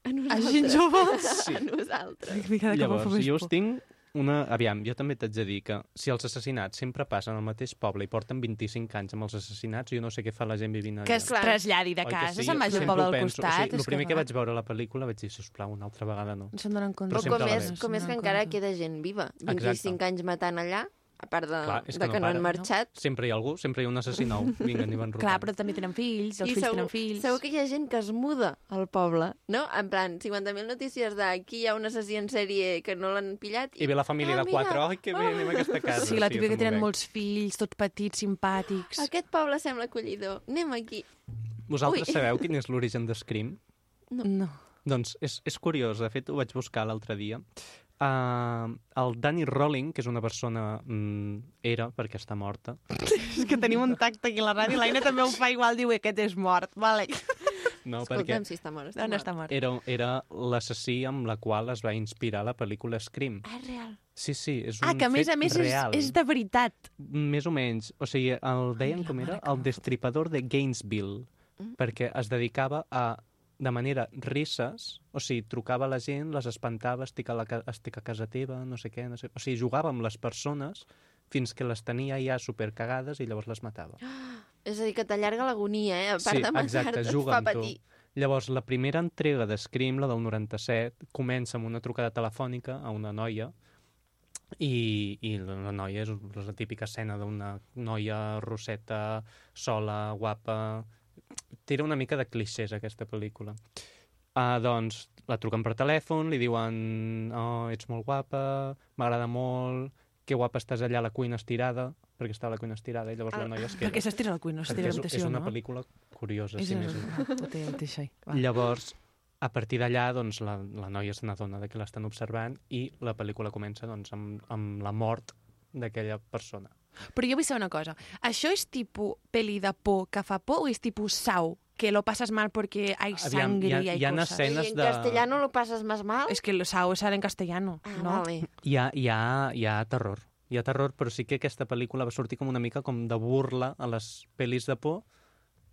A A nosaltres. gent jove? Sí. A nosaltres. Mica de que Llavors, jo us por. tinc una... Aviam, jo també t'haig de dir que si els assassinats sempre passen al mateix poble i porten 25 anys amb els assassinats, jo no sé què fa la gent vivint allà. Que es traslladi de que casa, se'n vagi al poble penso. costat. O sigui, és el primer que clar, vaig veure a la pel·lícula vaig dir, sisplau, una altra vegada no. No se'n donen compte. Però com és, com és que encara queda gent viva. 25 Exacte. anys matant allà, a part de, Clar, de que que, no no, han marxat. Sempre hi ha algú, sempre hi ha un assassí nou. Vinga, ni van Clar, però també tenen fills, els I fills segur, tenen fills. segur que hi ha gent que es muda al poble, no? En plan, 50.000 notícies d'aquí hi ha un assassí en sèrie que no l'han pillat. I ve la família Ah, de quatre, ai, que bé, anem a aquesta casa. Sí, la típica jo que tenen molts fills, tots petits, simpàtics. Aquest poble sembla acollidor. Anem aquí. Vosaltres Ui. sabeu quin és l'origen de Scream? No. Doncs és, és curiós, de fet ho vaig buscar l'altre dia. Uh, el Danny Rolling, que és una persona... Mm, era, perquè està morta. És que tenim un tacte aquí a la ràdio, l'Aina també ho fa igual, diu "Eh, aquest és mort, vale. No, Escolta'm, perquè si està mort, està No, no mort. està mort. era, era l'assassí amb la qual es va inspirar la pel·lícula Scream. Ah, és real. Sí, sí, és un Ah, que a més fet a més és, real. és de veritat. Més o menys. O sigui, el deien la com era? El destripador de Gainesville. Mm. Perquè es dedicava a, de manera risses, o sigui, trucava a la gent, les espantava, estic a, la, estic a casa teva, no sé què, no sé... O sigui, jugava amb les persones fins que les tenia ja supercagades i llavors les matava. És a dir, que t'allarga l'agonia, eh? A part Sí, de matar-te, exacte, et juga fa amb tu. Llavors, la primera entrega de Scream, la del 97, comença amb una trucada telefònica a una noia i, i la la noia és la típica escena d'una noia rosseta, sola, guapa... Tira una mica de clixés, aquesta pel·lícula. Uh, doncs, la truquen per telèfon, li diuen oh, ets molt guapa, m'agrada molt, que guapa estàs allà a la cuina estirada, perquè està a la cuina estirada, i llavors la Ah, noia es queda. Perquè s'estira al cuina, no s'estira a Perquè és, l'habitació, una no? pel·lícula curiosa, És sí. Va. Llavors, a partir d'allà, doncs, la, la noia se n'adona de que l'estan observant i la pel·lícula comença doncs, amb, amb la mort d'aquella persona. Però jo vull saber una cosa. Això és tipus peli de por que fa por o és tipus sau, que lo pasas mal porque hay Aviam, sangre hi ha- y hay hi ha cosas? escenes I en de- castellano lo passes más mal? Es que lo sau sale en castellano, Ah, no? vale. Hi ha, hi, ha, hi ha terror. Hi ha terror, però sí que aquesta pel·lícula va sortir com una mica com de burla a les pel·lis de por.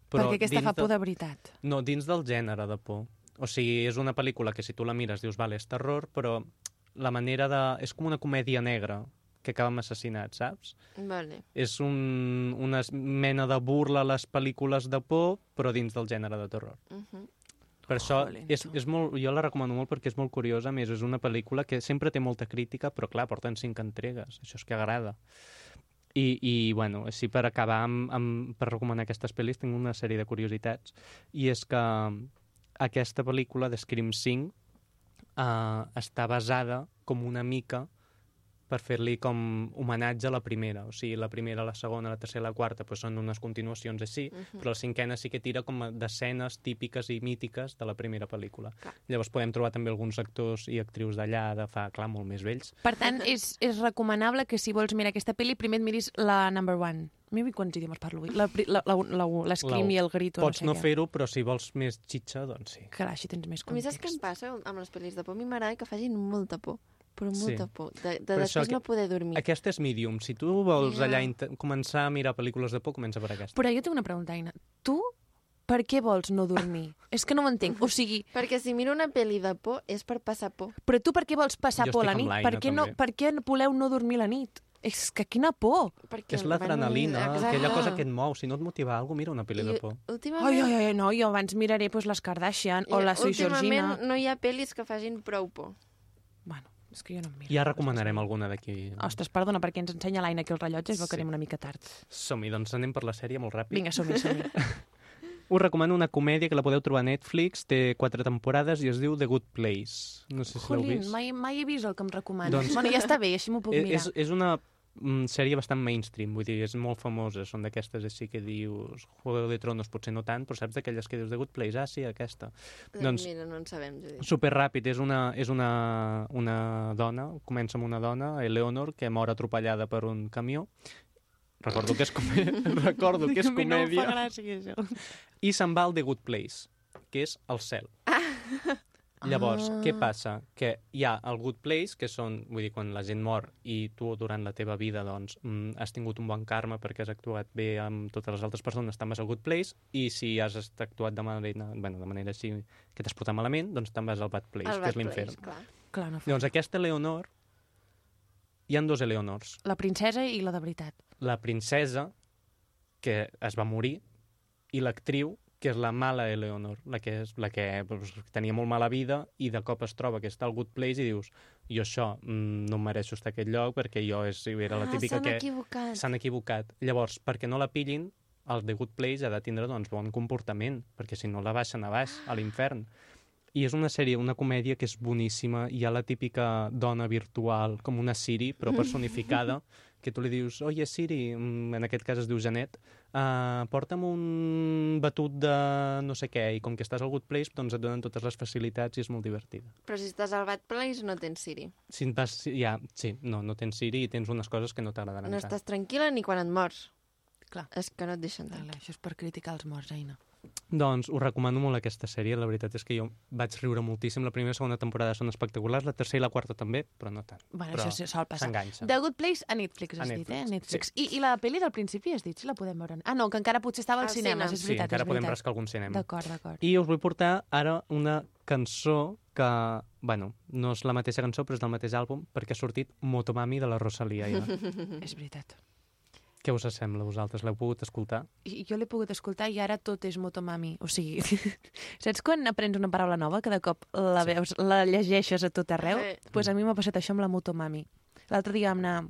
Però Perquè aquesta fa por de veritat. No, dins del gènere de por. O sigui, és una pel·lícula que si tu la mires dius, vale, és terror, però la manera de... És com una comèdia negra que acaba amb assassinats, saps? Vale. És un, una mena de burla a les pel·lícules de por, però dins del gènere de terror. Uh -huh. Per això Jolín, és, és molt, jo la recomano molt perquè és molt curiosa, més és una pel·lícula que sempre té molta crítica, però clar, porten cinc entregues, això és que agrada. I, i bueno, així per acabar amb, amb, per recomanar aquestes pel·lis tinc una sèrie de curiositats i és que aquesta pel·lícula de Scream 5 uh, està basada com una mica per fer-li com homenatge a la primera. O sigui, la primera, la segona, la tercera la quarta pues, són unes continuacions així, uh. -huh. però la cinquena sí que tira com a d'escenes típiques i mítiques de la primera pel·lícula. Clar. Llavors podem trobar també alguns actors i actrius d'allà de fa, clar, molt més vells. Per tant, és, és recomanable que si vols mirar aquesta pel·li, primer et miris la number one. Mira quants idiomes parlo avui. La, pri- la, la, la, l'escrim i el grito. Pots no, no, sé què. fer-ho, però si vols més xitxa, doncs sí. Clar, així tens més A mi saps context. què em passa amb les pel·lis de por? A mi m'agrada que facin molta por, però Sí. molta por. De, de això després que- no poder dormir. Aquesta és medium. Si tu vols Ja. allà començar a mirar pel·lícules de por, comença per aquesta. Però jo tinc una pregunta, Aina. Tu per què vols no dormir? és que no ho entenc. O sigui, Perquè si miro una pel·li de por és per passar por. però tu per què vols passar Jo por a la nit? amb Per què, no, també. per què voleu no dormir la nit? És que quina por. Perquè, És l'adrenalina, bueno, aquella cosa que et mou. Si no et motiva alguna cosa, mira una pel·li de por. Últimament, Ai, ai, ai, no, jo abans miraré pues, les Kardashian o la Georgina. Últimament no hi ha pel·lis que facin prou por. Bueno, és que jo no miro. Ja recomanarem alguna d'aquí. Ostres, perdona, perquè ens ensenya l'Aina aquí el rellotge, es veu que Sí. anem una mica tard. Som-hi, doncs anem per la sèrie molt ràpid. Vinga, som-hi, som-hi. Us recomano una comèdia que la podeu trobar a Netflix, té quatre temporades i es diu The Good Place. No sé si l'heu vist. mai, mai he vist el que em recomanes. Doncs- Bueno, ja està bé, així m'ho puc Eh, mirar. És, és una mm, sèrie bastant mainstream, vull dir, és molt famosa, són d'aquestes així que dius Juego de Tronos potser no tant, però saps d'aquelles que dius The Good Place, ah, sí, aquesta. Doncs... Mira, no en sabem, Judit. Super ràpid, és una, és una, una dona, comença amb una dona, Eleonor, que mor atropellada per un camió. Recordo que és, comè... Recordo que és no comèdia. fa gràcia. I se'n va al The Good Place, que és el cel. Llavors, Ah. què passa? Que hi ha el Good Place, que són, vull dir, quan la gent mor i tu durant la teva vida doncs, mm, has tingut un bon karma perquè has actuat bé amb totes les altres persones, te'n vas al Good Place, i si has actuat de manera, bueno, de manera així que t'has portat malament, doncs te'n vas al Bad Place, El que Bad és l'infern. Clar. Clar, no fa. Llavors, aquesta Leonor, hi han dos Eleonors. La princesa i la de veritat. La princesa, que es va morir, i l'actriu, que és la mala Eleonor, la que, és, la que doncs, tenia molt mala vida i de cop es troba que està al Good Place i dius jo això mm, no em mereixo estar a aquest lloc perquè jo és, era la Ah, típica que equivocat. s'han equivocat. Llavors, perquè no la pillin, el The Good Place ha de tindre doncs, bon comportament, perquè si no la baixen a baix, a l'infern. I és una sèrie, una comèdia que és boníssima. Hi ha la típica dona virtual, com una Siri, però personificada, que tu li dius, oye Siri, mm, en aquest cas es diu Janet, uh, porta'm un batut de no sé què, i com que estàs al Good Place, doncs et donen totes les facilitats i és molt divertida. Però si estàs al Bad Place no tens Siri. Si vas, ja, sí, no, no tens Siri i tens unes coses que no t'agradaran No tant. estàs tranquil·la ni quan et mors. Clar. És que no et deixen tant. això és per criticar els morts, Aina. Doncs us recomano molt aquesta sèrie, la veritat és que jo vaig riure moltíssim. La primera i segona temporada són espectaculars, la tercera i la quarta també, però no tant. Bueno, però això sí, sol passar. S'enganxa. The Good Place a Netflix, has A dit, eh? Netflix, Netflix. I, I la pel·li del principi has dit, si la podem veure? Ah, no, que encara potser estava al cinema, cine. és Sí, veritat, encara és podem rascar algun cinema. D'acord, d'acord. I us vull portar ara una cançó que, bueno, no és la mateixa cançó, però és del mateix àlbum, perquè ha sortit Motomami de la Rosalia. Ja. És veritat. Què us sembla a vosaltres? L'heu pogut escoltar? I jo l'he pogut escoltar i ara tot és motomami. O sigui, saps quan aprens una paraula nova que de cop la Sí. veus, la llegeixes a tot arreu? Sí. Doncs pues a mi m'ha passat això amb la motomami. L'altre dia vam anar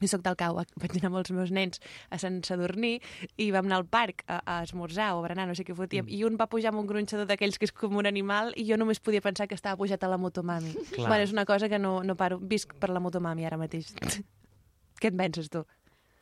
jo soc del Cau, vaig anar amb els meus nens a Sant Sadurní i vam anar al parc a, a esmorzar o a berenar, no sé què fotíem, mm. i un va pujar amb un gronxador d'aquells que és com un animal i jo només podia pensar que estava pujat a la motomami. Clar. Bueno, és una cosa que no, no paro. Visc per la motomami ara mateix. Què en penses, tu?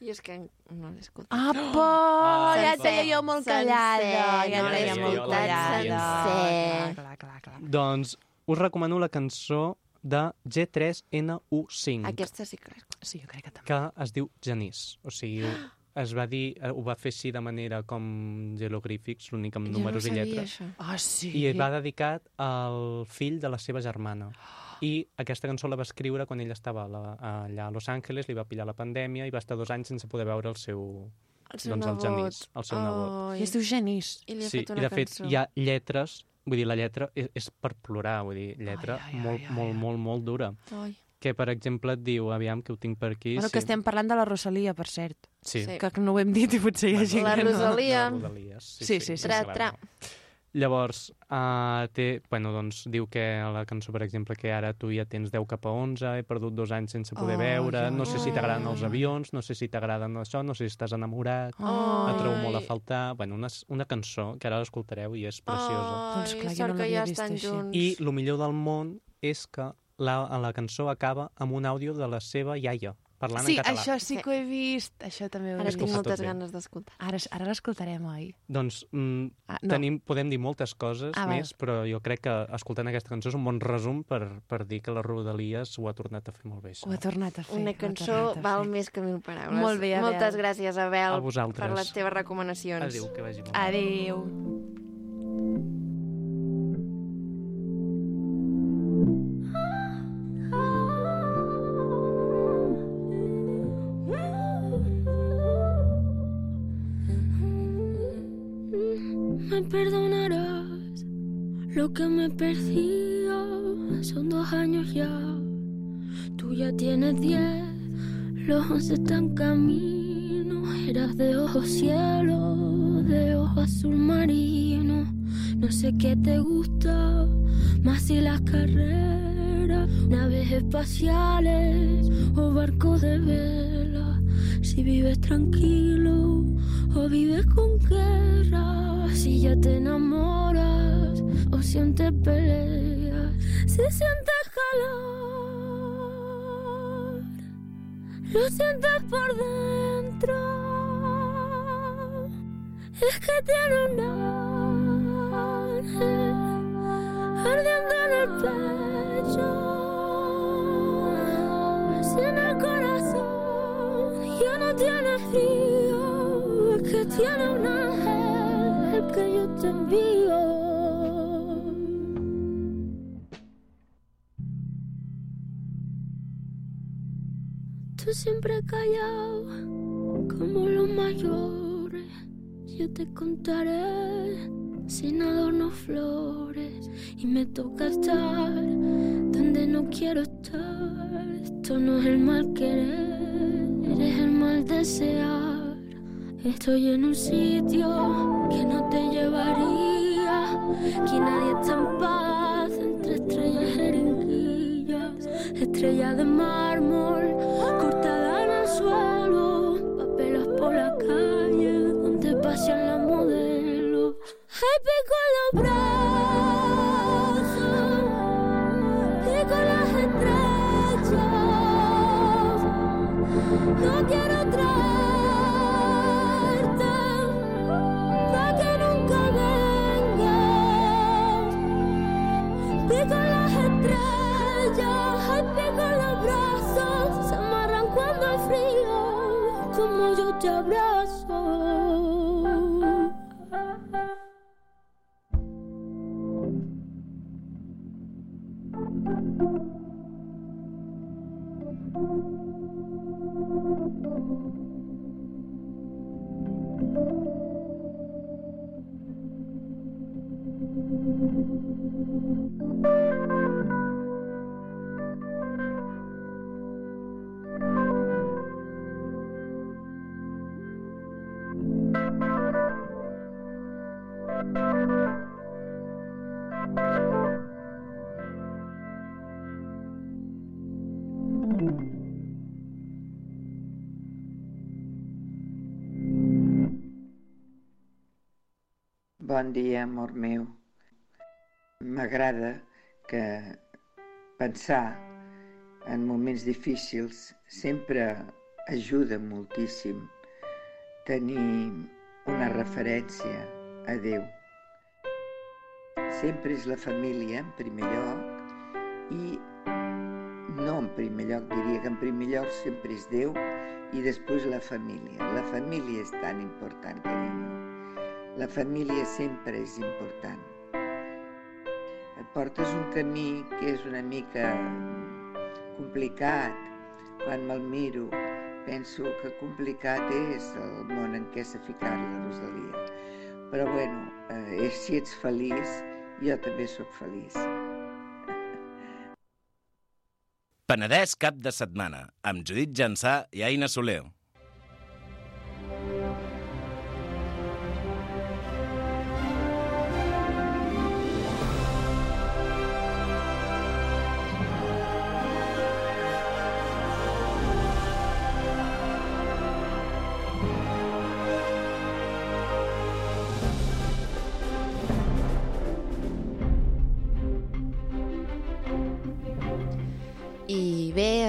I és que no l'he escoltat. Apa! Ah, ja et veia jo molt callada. sencer, ja no et l'he veia molt callada. sencer. Clar, clar, clar. Doncs us recomano la cançó de G3NU5. Aquesta sí que. Sí, jo crec que també. que es diu Genís. O sigui, es va dir, eh, ho va fer així de manera com jeroglífics, l'únic amb números jo i no sabia lletres. això. Ah, sí? I va dedicat al fill de la seva germana. I aquesta cançó la va escriure quan ell estava a la, allà a Los Angeles, li va pillar la pandèmia i va estar dos anys sense poder veure el seu, El seu doncs, el nebot. Genís, el seu nebot. Ai. I es diu Genís. I li ha Sí, fet i una de fet cançó. hi ha lletres, vull dir, la lletra és, és per plorar, vull dir, lletra Ai, ai, molt, ai, ai, molt, ai. molt, molt dura. Ai. Que, per exemple, et diu, aviam, que ho tinc per aquí... Bueno, sí. que estem parlant de la Rosalia, per cert. Sí. Sí. Que no ho hem dit i potser hi ha gent La que no. Rosalia. De Rodalies, Sí, sí, sí, Tra, clar. Llavors, uh, té, bueno, doncs, diu que a la cançó, per exemple, que ara tu ja tens 10 cap a 11, he perdut dos anys sense poder Ai, veure, ai, no sé si t'agraden els avions, no sé si t'agraden això, no sé si estàs enamorat, Ai. et trobo molt a faltar... Bueno, una, una cançó que ara l'escoltareu i és preciosa. Doncs Ai, clar, jo no que l'havia ja vist estan així. junts. I el millor del món és que la, la cançó acaba amb un àudio de la seva iaia, parlant Sí, en català. això sí que ho he vist. Això també ho he Ara vist. tinc Escolta moltes ganes d'escoltar. Ara, ara l'escoltarem, oi? Doncs mm, Ah, no. tenim, podem dir moltes coses Ah, val. més, però jo crec que escoltant aquesta cançó és un bon resum per, per dir que la Rodalies ho ha tornat a fer molt bé. això. Ho ha tornat a fer. Una cançó val fer. més que mil paraules. Molt bé, Abel. Moltes gràcies, Abel, A vosaltres. per les teves recomanacions. Adéu, que vagi molt bé. Adéu. Perdonarás lo que me perdía. Son dos años ya. Tú ya tienes diez. Los once están camino. Eras de ojos cielo, de ojos azul marino. No sé qué te gusta, más si las carreras, naves espaciales o barcos de vela. Si vives tranquilo o vives con guerra, si ya te enamoras o sientes peleas, si sientes calor, lo sientes por dentro. Es que tiene un ángel ardiendo en el pecho. Si en el corazón ya no tiene frío, que tiene un que yo te envío. Tú siempre callado como los mayores. Yo te contaré sin adornos flores y me toca estar donde no quiero estar. Esto no es el mal querer, eres el mal desear. Estoy en un sitio que no te llevaría, que nadie está en paz entre estrellas jeringuillas, estrella de mármol Bon dia, amor meu. M'agrada que pensar en moments difícils sempre ajuda moltíssim tenir una referència a Déu. Sempre és la família en primer lloc i no en primer lloc, diria que en primer lloc sempre és Déu i després la família. La família és tan important, carinyo. La família sempre és important. Et portes un camí que és una mica complicat. Quan me'l miro, penso que complicat és el món en què s'ha ficat la Rosalia. Però bueno, eh, si ets feliç, jo també sóc feliç. Penedès cap de setmana, amb Judit Jansà i Aina Soler.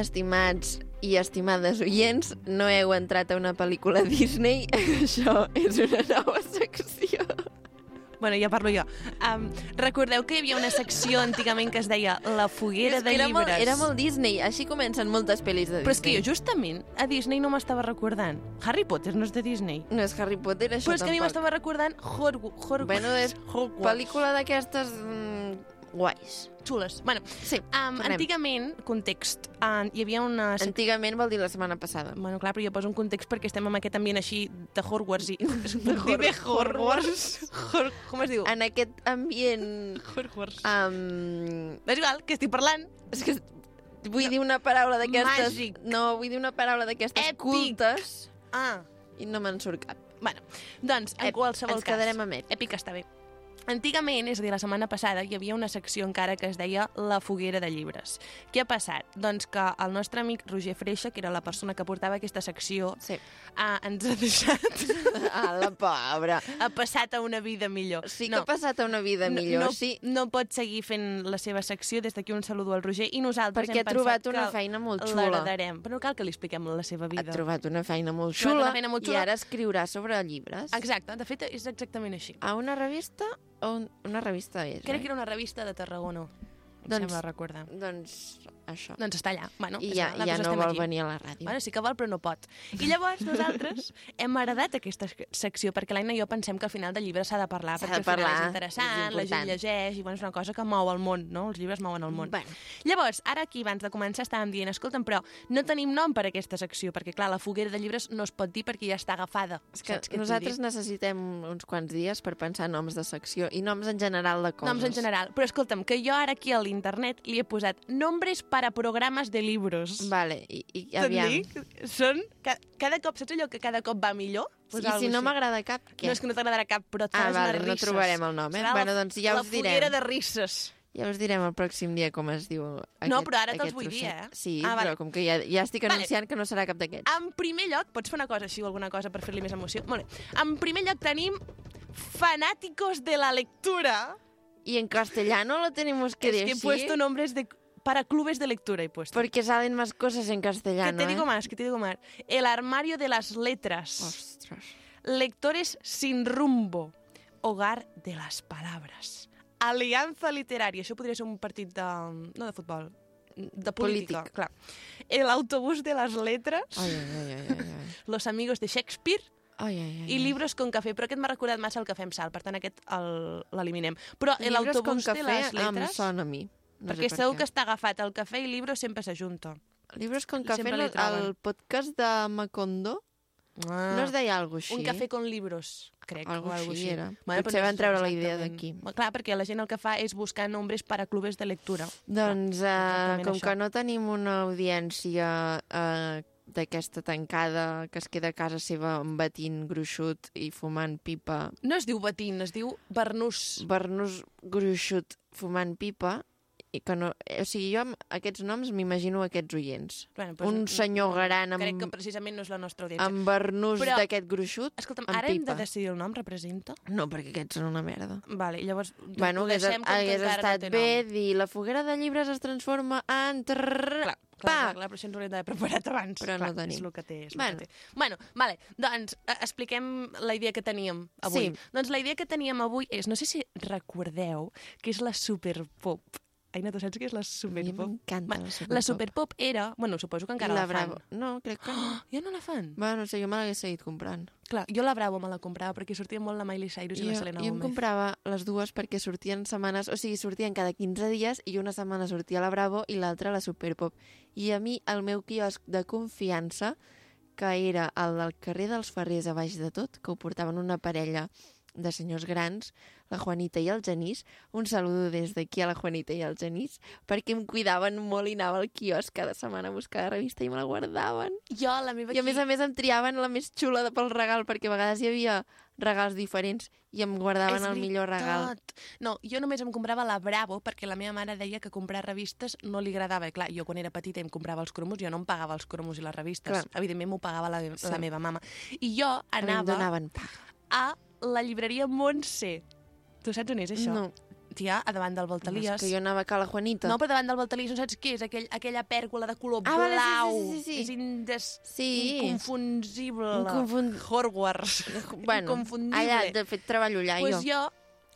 Estimats i estimades oients, no heu entrat a una pel·lícula Disney, això és una nova secció. Bueno, ja parlo jo. Um, recordeu que hi havia una secció antigament que es deia La foguera de era llibres? molt, era molt Disney, així comencen moltes pel·lis de Disney. Però és que jo justament a Disney no m'estava recordant. Harry Potter no és de Disney. No és Harry Potter, això Però és que a mi tampoc. m'estava recordant Hogwarts. Bueno, és Hogwarts. pel·lícula d'aquestes mm, guais. Xules. Bueno, sí, um, antigament, context, uh, hi havia una... Antigament vol dir la setmana passada. Bueno, clar, però jo poso un context perquè estem en aquest ambient així de Hogwarts i... de Hor- Hogwarts. Hor- Com es diu? En aquest ambient... Hogwarts. Um, és igual, que estic parlant. És que vull dir una paraula d'aquestes... Màgic. No, vull dir una paraula d'aquestes cultes Ah. i no me'n surt cap. Bueno, doncs, en Ep, qualsevol ens cas... quedarem amb ep. Èpic està bé. Antigament, és a dir, la setmana passada, hi havia una secció encara que es deia La foguera de llibres. Què ha passat? Doncs que el nostre amic Roger Freixa, que era la persona que portava aquesta secció, sí. ah, ens ha deixat... Ah, la pobra. Ha passat a una vida millor. Sí que ha passat a una vida millor, no, sí. No pot seguir fent la seva secció, des d'aquí un saludo al Roger, i nosaltres Perquè hem ha trobat una feina molt xula. l'heredarem. Però no cal que li expliquem la seva vida. Ha trobat una feina molt Ha xula, feina molt i xula. ara escriurà sobre llibres. Exacte, de fet és exactament així. A una revista o un, una revista és, Crec oi? que era una revista de Tarragona. Em Doncs- sembla recordar. Doncs això. Doncs està allà. Bueno, I ja, ja no vol aquí. venir a la ràdio. Bueno, sí que vol, però no pot. I llavors nosaltres hem heredat aquesta secció perquè l'Aina i jo pensem que al final de llibres s'ha de parlar, perquè de al final parlar, és interessant, és la gent llegeix, i bueno, és una cosa que mou el món, no? Els llibres mouen el món. Bueno. Llavors, ara aquí, abans de començar, estàvem dient, escolta'm, però no tenim nom per aquesta secció, perquè clar, la foguera de llibres no es pot dir perquè ja està agafada. És que nosaltres necessitem uns quants dies per pensar noms de secció i noms en general de coses. Noms en general. Però escolta'm, que jo ara aquí a l'internet li he posat nombres para programas de libros. Vale, i, i aviam. dic? Són... Ca cada cop, saps allò que cada cop va millor? Pues I si no m'agrada cap, què? No és que no t'agradarà cap, però et Ah, faràs vale, unes no trobarem el nom, eh? Serà Bueno, la, doncs ja la us direm. foguera de risses. Ja us direm el pròxim dia com es diu aquest, No, però ara te'ls vull dir, eh? Sí, Ah, vale. però com que ja, ja estic Vale. anunciant que no serà cap d'aquests. En primer lloc, pots fer una cosa així o alguna cosa per fer-li més emoció? Molt bé. En primer lloc tenim fanáticos de la lectura. Y en castellano lo tenemos que es que he decir. puesto nombres de para clubes de lectura he puesto. Porque salen más cosas en Que castellano. te digo ¿eh? más, que te digo más. El armario de las letras. Lectores sin rumbo. Hogar de las palabras. Alianza literaria. Això podria ser un partit de... no de futbol, de política. Polític. Clar. El autobús de las letras. Ai, ai, ai, ai, ai. Los amigos de Shakespeare. Ai, ai, ai, I libros con cafè, però aquest m'ha recordat massa el cafè amb sal, per tant aquest el- l'eliminem. Però Llibres con l'autobús de cafè les em letras... sona a mi. No perquè sé per segur què. que està agafat. El cafè i llibre sempre s'ajunta. Libros con no, li troben. el podcast de Macondo, Ah. no es deia alguna cosa Un així? cafè con libros, crec. Algo o algo així així. era. Bueno, Potser van treure la idea d'aquí. Clar, perquè la gent el que fa és buscar nombres per a clubes de lectura. Doncs, uh, exactament com això. que no tenim una audiència uh, d'aquesta tancada que es queda a casa seva batint gruixut i fumant pipa, No es diu batín, es diu bernús. Bernús gruixut fumant pipa, i que no... O sigui, jo amb aquests noms m'imagino aquests oients. Bueno, Un senyor gran amb, Crec que precisament no és la nostra audiència. amb bernús Però- d'aquest gruixut Escolta'm, amb ara hem pipa. de decidir el nom, representa? No, perquè aquests són una merda. Vale, llavors Bueno, ho hagués, deixem hagués encara estat no bé nom. dir la foguera de llibres es transforma en... Trrr, Clar, pa! clar, clar, però això ens hauríem d'haver preparat abans. Però clar, no tenim. És el que té. És Bueno. bueno. Que té. bueno, vale, doncs eh, expliquem la idea que teníem avui. Sí. Doncs la idea que teníem avui és, no sé si recordeu, que és la Superpop. Aina, tu saps què és la Superpop? m'encanta la Superpop. La Superpop era... Bueno, suposo que encara I la, la Bravo. fan. No, crec que no. Ja no la fan? Bueno, no sé, jo me l'hagués seguit comprant. Clar, jo la Bravo me la comprava perquè sortia molt la Miley Cyrus i Jo, la Selena jo em Gomez. comprava les dues perquè sortien setmanes, o sigui, sortien cada 15 dies i una setmana sortia la Bravo i l'altra la Superpop. I a mi, el meu quiosc de confiança, que era el del carrer dels Ferrers a baix de tot, que ho portaven una parella de senyors grans, la Juanita i el Genís. Un saludo des d'aquí a la Juanita i al Genís, perquè em cuidaven molt i anava al quiosc cada setmana a buscar la revista i me la guardaven. Jo, la meva I a més a més em triaven la més xula de- pel regal, perquè a vegades hi havia regals diferents i em guardaven el millor regal. No, jo només em comprava la Bravo perquè la meva mare deia que comprar revistes no li agradava. I clar, jo quan era petita em comprava els cromos, jo no em pagava els cromos i les revistes. Clar. Evidentment m'ho pagava la, Sí. la meva mama. I jo A mi em anava donaven a la llibreria Montse. Tu saps on és això? No. tia, a davant del És Voltalies. que jo anava a Cala Juanita. No, però davant del Voltalies no saps què és? Aquell, aquella pèrgola de color Ah, vale, sí, blau. sí, sí, sí, sí. És indes... Sí. inconfunsible. Inconfun- Hogwarts. Bueno, Inconfundible. allà, de fet, treballo allà, pues jo. jo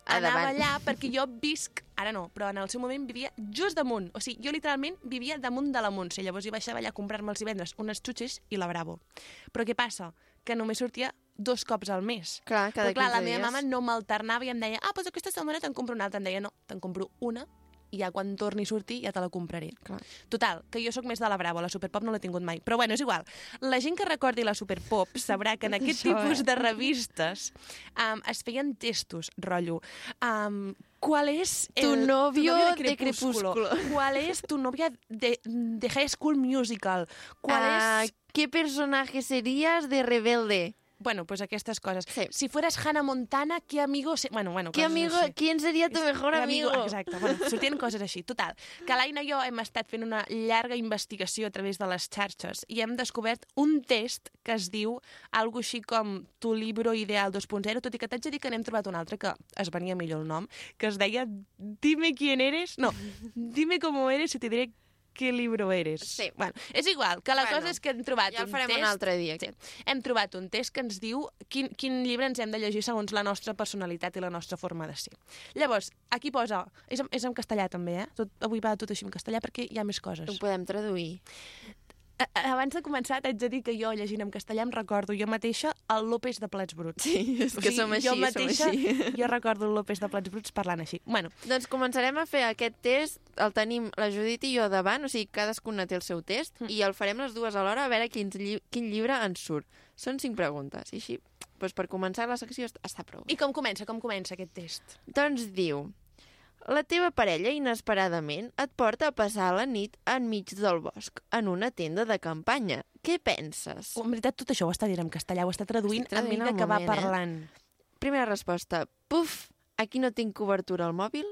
A anava davant. allà perquè jo visc, ara no, però en el seu moment vivia just damunt. O sigui, jo literalment vivia damunt de la Montse. Llavors hi baixava allà a comprar-me els divendres unes xutxes i la Bravo. Però què passa? Que només sortia dos cops al mes. Clar, cada Però clar, la 15 meva dies. mama no m'alternava i em deia ah, doncs aquesta setmana te'n compro una altra. Em deia, no, te'n compro una i ja quan torni a sortir ja te la compraré. Clar. Total, que jo sóc més de la Bravo, la Superpop no l'he tingut mai. Però bueno, és igual. La gent que recordi la Superpop sabrà que en aquest Això, tipus eh? de revistes um, es feien testos, rotllo. Um, ¿Cuál es el, Tu novio tu de Crepúsculo? ¿Cuál es tu novia de, de High School Musical? ¿Cuál Ah, es ¿Qué personaje serías de Rebelde? Bueno, pues aquestes coses. Sí. Si fueras Hannah Montana, ¿qué amigo... Se... Bueno, bueno, ¿Qué coses amigo, així. ¿Quién sería tu mejor amigo? Exacte, bueno, sortien coses així. Total, que l'Aina i jo hem estat fent una llarga investigació a través de les xarxes i hem descobert un test que es diu algo així com Tu libro ideal 2.0, tot i que t'haig de dir que n'hem trobat un altre que es venia millor el nom, que es deia Dime quién eres... No, Dime cómo eres y te diré qué libro eres. Sí. Bueno, és igual, que la Bueno, cosa és que hem trobat ja un farem test... un altre dia, Sí, hem trobat un test que ens diu quin, quin llibre ens hem de llegir segons la nostra personalitat i la nostra forma de ser. Llavors, aquí posa... És, és en castellà, també, eh? Tot, avui va tot així en castellà perquè hi ha més coses. Ho podem traduir. Abans de començar, t'haig de dir que jo, llegint en castellà, em recordo jo mateixa el López de Plats Bruts. Sí, és que som així, jo som mateixa, així. Jo recordo el López de Plats Bruts parlant així. Bueno, Doncs començarem a fer aquest test, el tenim la Judit i jo davant, o sigui, cadascuna té el seu test, Mm. i el farem les dues alhora a veure quin, lli quin llibre ens surt. Són cinc preguntes, i així, doncs per començar la secció est- està prou. i com comença? Com comença aquest test? Doncs diu, la teva parella inesperadament et porta a passar la nit enmig del bosc, en una tenda de campanya. Què penses? En veritat, tot això ho està dient en castellà, ho està traduint, Estic a traduint mesura al que va moment, eh? parlant. Primera resposta, puf, aquí no tinc cobertura al mòbil.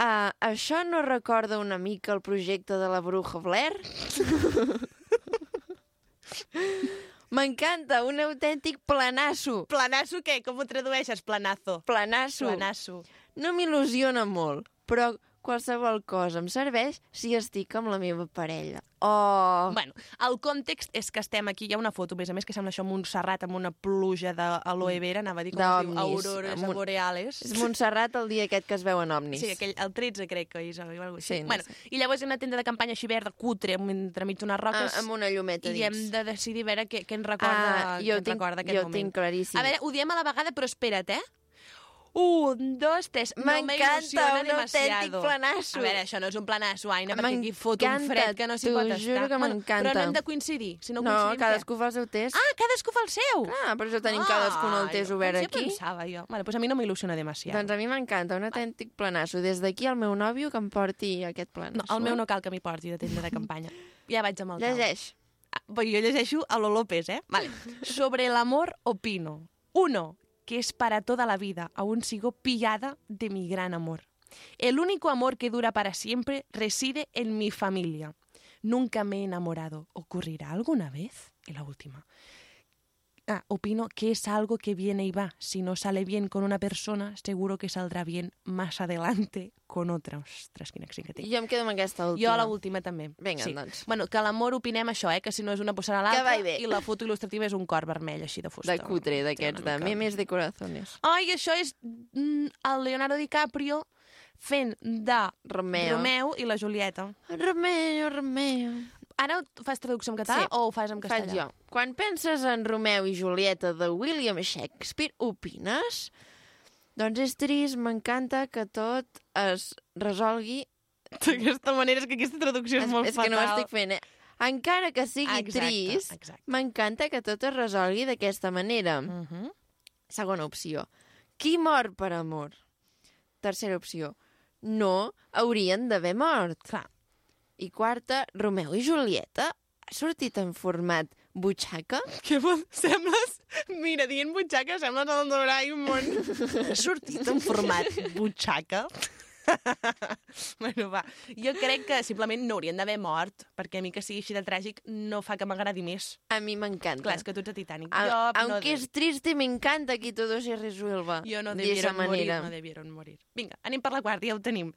Ah, això no recorda una mica el projecte de la bruja Blair? M'encanta, un autèntic planasso. Planasso què? Com ho tradueixes? Planazo. Planasso. Planasso. No m'il·lusiona molt, però qualsevol cosa em serveix si estic amb la meva parella. Oh, Bueno, el context és que estem aquí, hi ha una foto, a més a més, que sembla això Montserrat amb una pluja d'aloe vera, anava a dir com es diu, aurores un- boreales. és Montserrat el dia aquest que es veuen ovnis. Sí, aquell, el 13 crec que és, o alguna cosa així. Sí, no bueno, sé. I llavors hi ha una tenda de campanya així verda, cutre, entremig d'unes roques, Ah, amb una llumeta i dins. hem de decidir a veure què, què ens recorda, Ah, què jo ens tinc- recorda aquest jo moment. tinc claríssim. A veure, ho diem a la vegada, però espera't, eh? Un, dos, tres. M'encanta, un autèntic planasso. A veure, això no és un planasso, Aina, perquè aquí fot un fred que no s'hi pot estar. juro que m'encanta. Però no hem de coincidir. Si no, No, cadascú fa el seu test. Ah, cadascú fa el seu? Clar, per això tenim cadascun el test obert aquí. Ja pensava jo. Vale, doncs a mi no m'il·lusiona demasiado. Doncs a mi m'encanta, un autèntic planasso. Des d'aquí al meu nòvio que em porti aquest planasso. No, el meu no cal que m'hi porti de tenda de campanya. Ja vaig amb el. Llegeix. Ah, jo llegeixo a lo López, ¿eh? Vale. Sobre el amor opino. Uno, que es para toda la vida. Aún sigo pillada de mi gran amor. El único amor que dura para siempre reside en mi familia. Nunca me he enamorado. ¿Ocurrirá alguna vez? Y la última. Ah, opino que es algo que viene y va. Si no sale bien con una persona, seguro que saldrà bien más adelante con otra. Ostres, quin accent que tinc. Jo em quedo amb aquesta última. Jo a l'última també. Vinga, sí. doncs. Bueno, que l'amor opinem això, eh? Que si no és una posarà l'altra i la foto il·lustrativa és un cor vermell, així de fusta. De cutre, d'aquests, de memes de corazones. Ai, això és mm, el Leonardo DiCaprio fent de Romeo. Romeo i la Julieta. Romeo, Romeo. Ara ho fas traducció en català Sí, o ho fas en Faig castellà? jo. Quan penses en Romeu i Julieta de William Shakespeare, opines? Doncs és trist, m'encanta que tot es resolgui... D'aquesta manera, és que aquesta traducció és, molt és que no ho fatal. estic fent, eh? Encara que sigui Exacte, trist, m'encanta que tot es resolgui d'aquesta manera. Uh -huh. Segona opció. Qui mor per amor? Tercera opció. No haurien d'haver mort. Clar. I quarta, Romeu i Julieta ha sortit en format butxaca? Que bon... Sembles... Mira, dient butxaca, sembles el Doraemon. ha sortit en format butxaca. bueno, va. Jo crec que simplement no haurien d'haver mort, perquè a mi que sigui així de tràgic no fa que m'agradi més. A mi m'encanta. Clar, és que tu ets a Titanic. A- jo, aunque es triste, me encanta que todo se resuelva. Jo no de debieron morir, manera. no debieron morir. Vinga, anem per la quarta, ja ho tenim.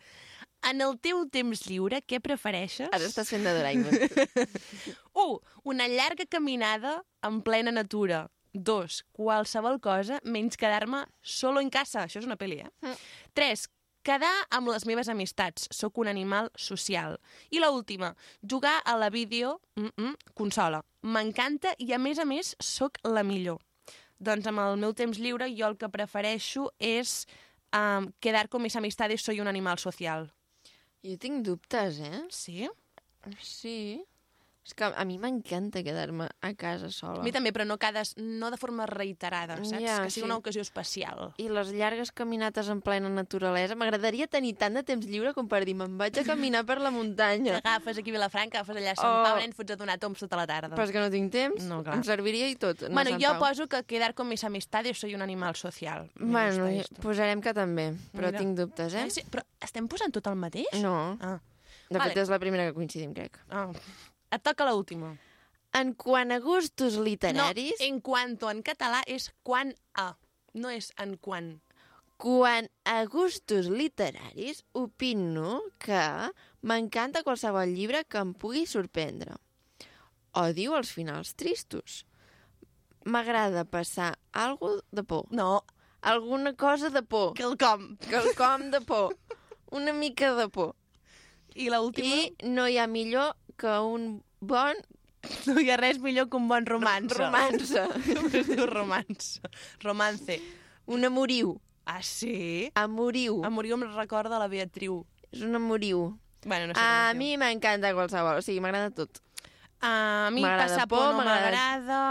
En el teu temps lliure, què prefereixes? Ara estàs fent de Doraemon. 1. Una llarga caminada en plena natura. 2. Qualsevol cosa menys quedar-me solo en casa. Això és una pel·li, eh? 3. Quedar amb les meves amistats. Sóc un animal social. I la última, jugar a la vídeo mm -mm, consola. M'encanta i, a més a més, sóc la millor. Doncs amb el meu temps lliure jo el que prefereixo és um, quedar con mis amistades, soy un animal social. Jo tinc dubtes, eh? Sí? Sí. És que a mi m'encanta quedar-me a casa sola. A mi també, però no, cades, no de forma reiterada, saps? Ja, que sigui sí. una ocasió especial. I les llargues caminates en plena naturalesa. M'agradaria tenir tant de temps lliure com per dir me'n vaig a caminar per la muntanya. T'agafes aquí a Vilafranca, agafes allà a Sant Oh. Pau, nen, fots a donar toms tota la tarda. Però és que no tinc temps. No, clar. em serviria i tot. bueno, jo Pau. poso que quedar con mis amistades soy un animal social. Bueno, posarem que també, però Mira. tinc dubtes, eh? Sí, però estem posant tot el mateix? No. Ah. De Vale. fet, és la primera que coincidim, crec. Ah. Et toca l'última. En quant a gustos literaris... No, en cuanto en català és quan a, no és en quan. Quan a gustos literaris, opino que m'encanta qualsevol llibre que em pugui sorprendre. Odio els finals tristos. M'agrada passar algo de por. No. Alguna cosa de por. Quelcom. Quelcom de por. Una mica de por. I l'última? I no hi ha millor que un bon No hi ha res millor que un bon romanç. romança. Com es diu romanç? Romance. Un amoriu. Ah, sí? Amoriu. Amoriu em recorda la Beatriu. És un amoriu. Bueno, no sé A mi m'encanta qualsevol, o sigui, m'agrada tot. A mi M'agrada passa por, por, m'agrada,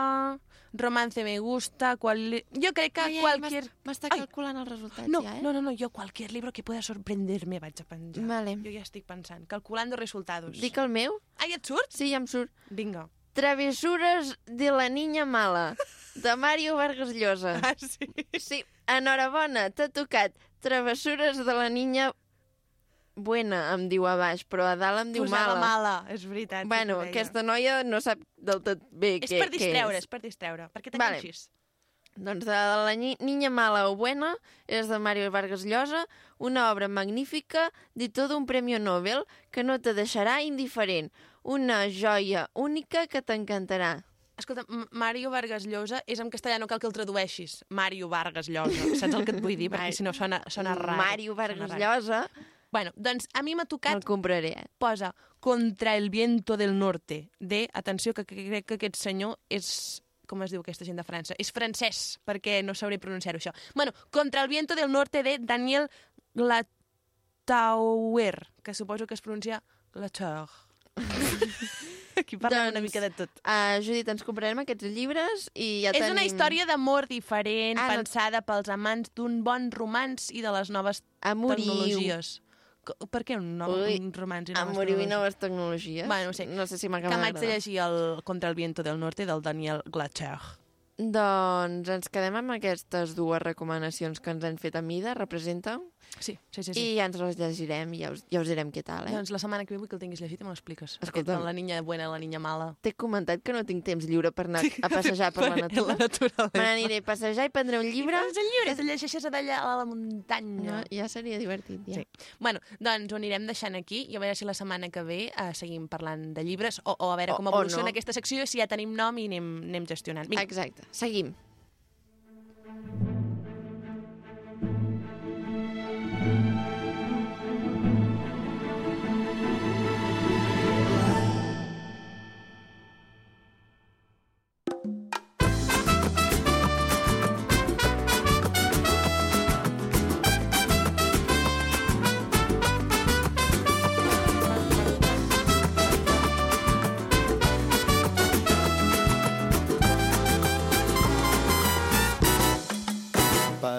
romance me gusta, cual... jo crec que Ai, ai, cualquier... M'està Ai. calculant els resultats No, ja, eh? no, no, no, jo cualquier libro que pueda sorprenderme vaig a penjar. Vale. Jo ja estic pensant, calculando resultados. Dic el meu? Ja et surt? Sí, ja em surt. Vinga. Travesures de la niña mala, de Mario Vargas Llosa. Ah, sí? Sí, enhorabona, t'ha tocat Travessures de la niña buena, em diu a baix, però a dalt em diu Posava mala. mala, és veritat. Bueno, aquesta noia no sap del tot bé És què, per distreure, és per distreure. Per què Vale. t'enganxis? Doncs de la ni Niña mala o buena és de Mario Vargas Llosa, una obra magnífica de tot un premi Nobel que no te deixarà indiferent. Una joia única que t'encantarà. Escolta, Mario Vargas Llosa és en castellà, no cal que el tradueixis. Mario Vargas Llosa, saps el que et vull dir? Perquè si no sona, sona raro. Mario Vargas. Llosa, Bueno, doncs a mi m'ha tocat... el compraré. eh? Posa Contra el viento del norte, de... Atenció, que crec que aquest senyor és... Com es diu aquesta gent de França? És francès, perquè no sabré pronunciar-ho, això. Bueno, Contra el viento del norte, de Daniel Glatauer, que suposo que es pronuncia Glatour. Aquí parlem una Doncs, mica de tot. Uh, Judit, ens comprarem aquests llibres i ja és tenim... una història d'amor diferent, Ah, no- pensada pels amants d'un bon romanç i de les noves Amoriu. tecnologies. Per què un, no, Ui, un romanç i noves tecnologies? noves tecnologies. Bueno, no sé. No sé si Que m'acaba m'haig de llegir el Contra el viento del norte del Daniel Glacher. Doncs ens quedem amb aquestes dues recomanacions que ens han fet a mida, representa, Sí, sí, sí. sí. i ja ens les llegirem i ja us, ja us direm què tal, eh? Doncs la setmana que ve vull que el tinguis llegit i me l'expliques. Escolta'm. Aquest, La niña buena, la niña mala. T'he comentat que no tinc temps lliure per anar a passejar per la La natura. naturalesa. Me n'aniré a passejar i prendré un llibre. I el llibre, te llegeixes d'allà a la muntanya. No, ja seria divertit, ja. Sí. Bueno, doncs ho anirem deixant aquí i a veure si la setmana que ve eh, seguim parlant de llibres o, o a veure O- com o evoluciona no. aquesta secció, si ja tenim nom i anem, anem gestionant. Vinga. Exacte, seguim.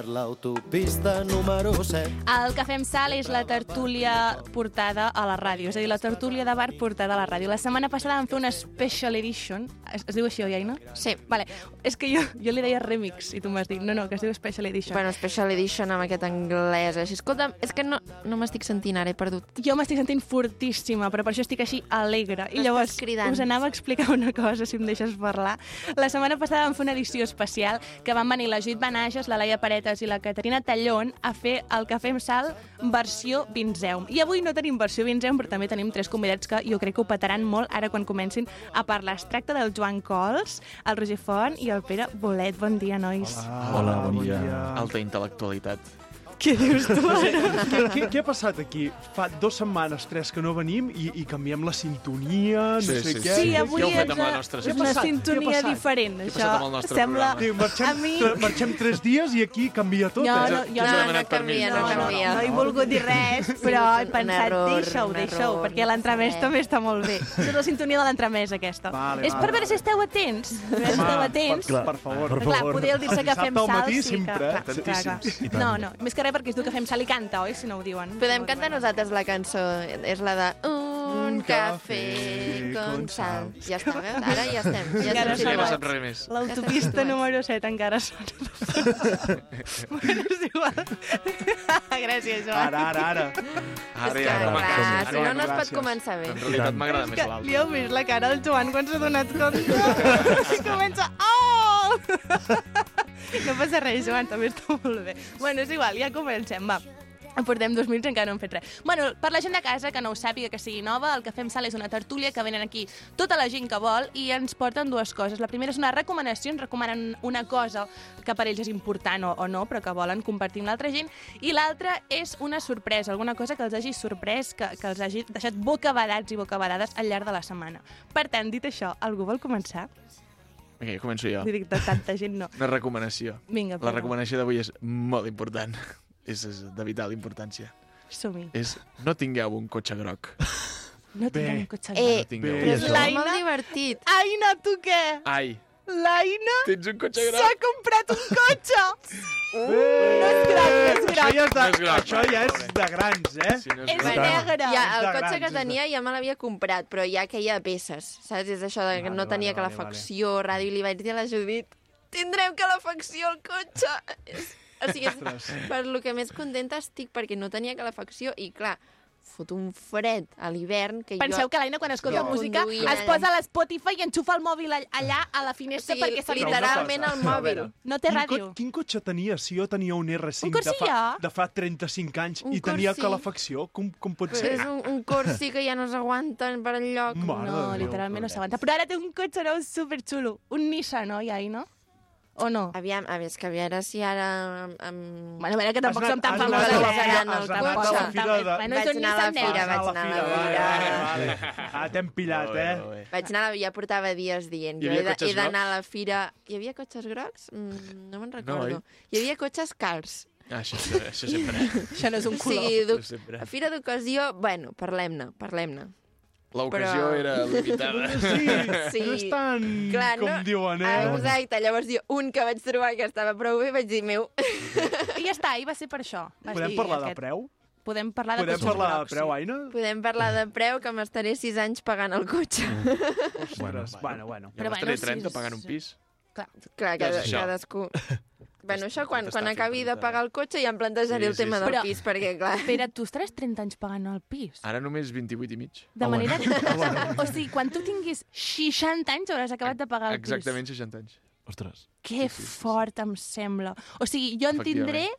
Per l'autopista número 7 El que fem sal és la tertúlia portada a la ràdio, és a dir, la tertúlia de bar portada a la ràdio. La setmana passada vam fer una special edition, Es, es diu així, oi, Aina? Sí. Vale. És que jo, jo li deia remix i tu m'has dit, no, no, que es diu Special Edition. Bueno, Special Edition amb aquest anglès. Així, escolta'm, és que no, no m'estic sentint ara, he perdut. Jo m'estic sentint fortíssima, però per això estic així alegre. I llavors cridant. us anava a explicar una cosa, si em deixes parlar. La setmana passada vam fer una edició especial que van venir la Judit Benages, la Laia Paretes i la Caterina Tallón a fer el Cafè amb Sal versió Vinzeum. I avui no tenim versió Vinzeum, però també tenim tres convidats que jo crec que ho petaran molt ara quan comencin a parlar. Es tracta del Joan Cols, el Roger Font i el Pere Bolet. Bon dia, nois. Hola, bon dia. Alta intel·lectualitat. Què dius tu No ara? què, què, què ha passat aquí? Fa dues setmanes, tres, que no venim i, i canviem la sintonia, no Sí, sé sí, què. Sí, avui Què heu fet amb la eh, nostra és sintonia? una Què ha sintonia passat? diferent. Què ha Això passat amb el nostre sembla... programa? Sí, marxem, A mi- marxem tres dies i aquí canvia tot. No, eh? no, jo No, no, no canvia, no no, canvia. no he volgut dir res, però he pensat, error, deixa-ho, un deixa-ho, error, perquè l'entremès no també està molt bé. És la sintonia de l'entremès, aquesta. Vale, És vale, per veure si esteu atents. Per veure si Va, esteu atents. Per, per favor. Per Clar, podríeu dir-se que Dissabte fem al sal, matí, sí sempre, eh? clar, clar. No, no, més que res perquè es diu que fem sal i canta, oi? Si no ho diuen. Podem cantar nosaltres la cançó. És la de Un cafè con sal. Ja està, veus? Ara ja estem. Ja Encara estem Ja no sona. sap res més. L'autopista número 7 encara sona. bueno, és igual. Gràcies, Joan. Ara, ara, ara. Ara És ja que, com a clar, si no, no es pot començar bé. En realitat m'agrada més l'altre. li heu vist la cara al Joan quan s'ha donat compte i comença oh! No passa res, Joan, també està molt bé bueno, és igual, ja comencem, va Portem dos minuts i encara no hem fet res. Bueno, per la gent de casa que no ho sàpiga, que sigui nova, el que fem sal és una tertúlia que venen aquí tota la gent que vol i ens porten dues coses. La primera és una recomanació, ens recomanen una cosa que per ells és important o, o no, però que volen compartir amb l'altra gent. I l'altra és una sorpresa, alguna cosa que els hagi sorprès, que, que els hagi deixat bocabadats i bocabadades al llarg de la setmana. Per tant, dit això, algú vol començar? Vinga, començo jo. Dic de tanta gent, no. Una recomanació. Vinga, La recomanació d'avui és molt important. És, és de vital importància. Som-hi. És no tingueu un cotxe groc. No Bé. tinguem un cotxe. Eh, No tingueu bé, un Però cotxe és groc. L'Aina- molt divertit. Aina, tu què? Ai, L'Aina s'ha comprat un cotxe! Bé. No és groc, no és Això groc. ja és de, No és això ja és de grans, eh? Si no és És groc. negre. Ja, el de cotxe grans, que de- tenia ja me l'havia comprat, però ja queia peces, saps? És això de que Vale, no tenia vale, vale, calefacció, ràdio, i li vaig dir a la Judit, tindrem calefacció al cotxe! És- O sigui, és, per lo que més contenta estic, perquè no tenia calefacció, i clar, fot un fred a l'hivern que Penseu jo... que l'Aina, quan escolta Jo música, conduint es posa a l'Spotify i enxufa el mòbil all- allà a la O finestra sigui, perquè se li literalment a mòbil. No té Quin, ràdio. co quin cotxe tenia? Si jo tenia un R5 Un de, fa, de fa 35 anys Un i tenia Corsi. calefacció, com, com pot Però ser? és un, un corsi que ja no s'aguanten per enlloc. Mare No, literalment no s'aguanta. Però ara té un cotxe nou superxulo. Un Nissan, no, ja, no? O no? Aviam, a veure, és que a veure si ara... Amb. Bueno, a veure, que tampoc som tan famosos. has anat a la fira- Tampoc has anat a la som fira tan- de- Bueno, Vaig anar a la fira, vaig anar a la fira. Ah, t'hem pillat, eh? Vaig anar, a la- ja portava dies dient. Hi Jo havia he de- cotxes he d'anar a la fira... Hi havia cotxes grocs? No me'n recordo. Hi havia cotxes cars. Ah, això, això, sempre. Això no és un O color. sigui, a fira d'ocasió, bueno, parlem-ne, parlem-ne. L'ocasió Però- era limitada. Sí, Sí. no és tan Clar, com no- diuen, eh? Ah, Exacte, llavors jo, un que vaig trobar que estava prou bé, vaig dir, meu, I ja està, i va ser per això. Vas Podem dir parlar de aquest. preu? Podem parlar de Podem parlar de preu, sí. Aina? podem parlar de preu, que m'estaré sis anys pagant el cotxe. Ostres, bueno, bueno. Ja Però m'estaré bueno, 30 sí, pagant un sí. pis. Clar. Clar, cada, cadascú... Bueno, això quan, quan acabi de pagar el cotxe ja em plantejaré Sí, el tema sí, del sí. pis, perquè, clar... Espera, tu estaràs 30 anys pagant el pis? Ara només 28 i mig. De Ah, manera bueno. que... Ah, bueno. O sigui, quan tu tinguis 60 anys hauràs acabat de pagar el pis. Exactament 60 anys. Ostres. Que Sí, sí, sí, sí. fort em sembla. O sigui, jo en tindré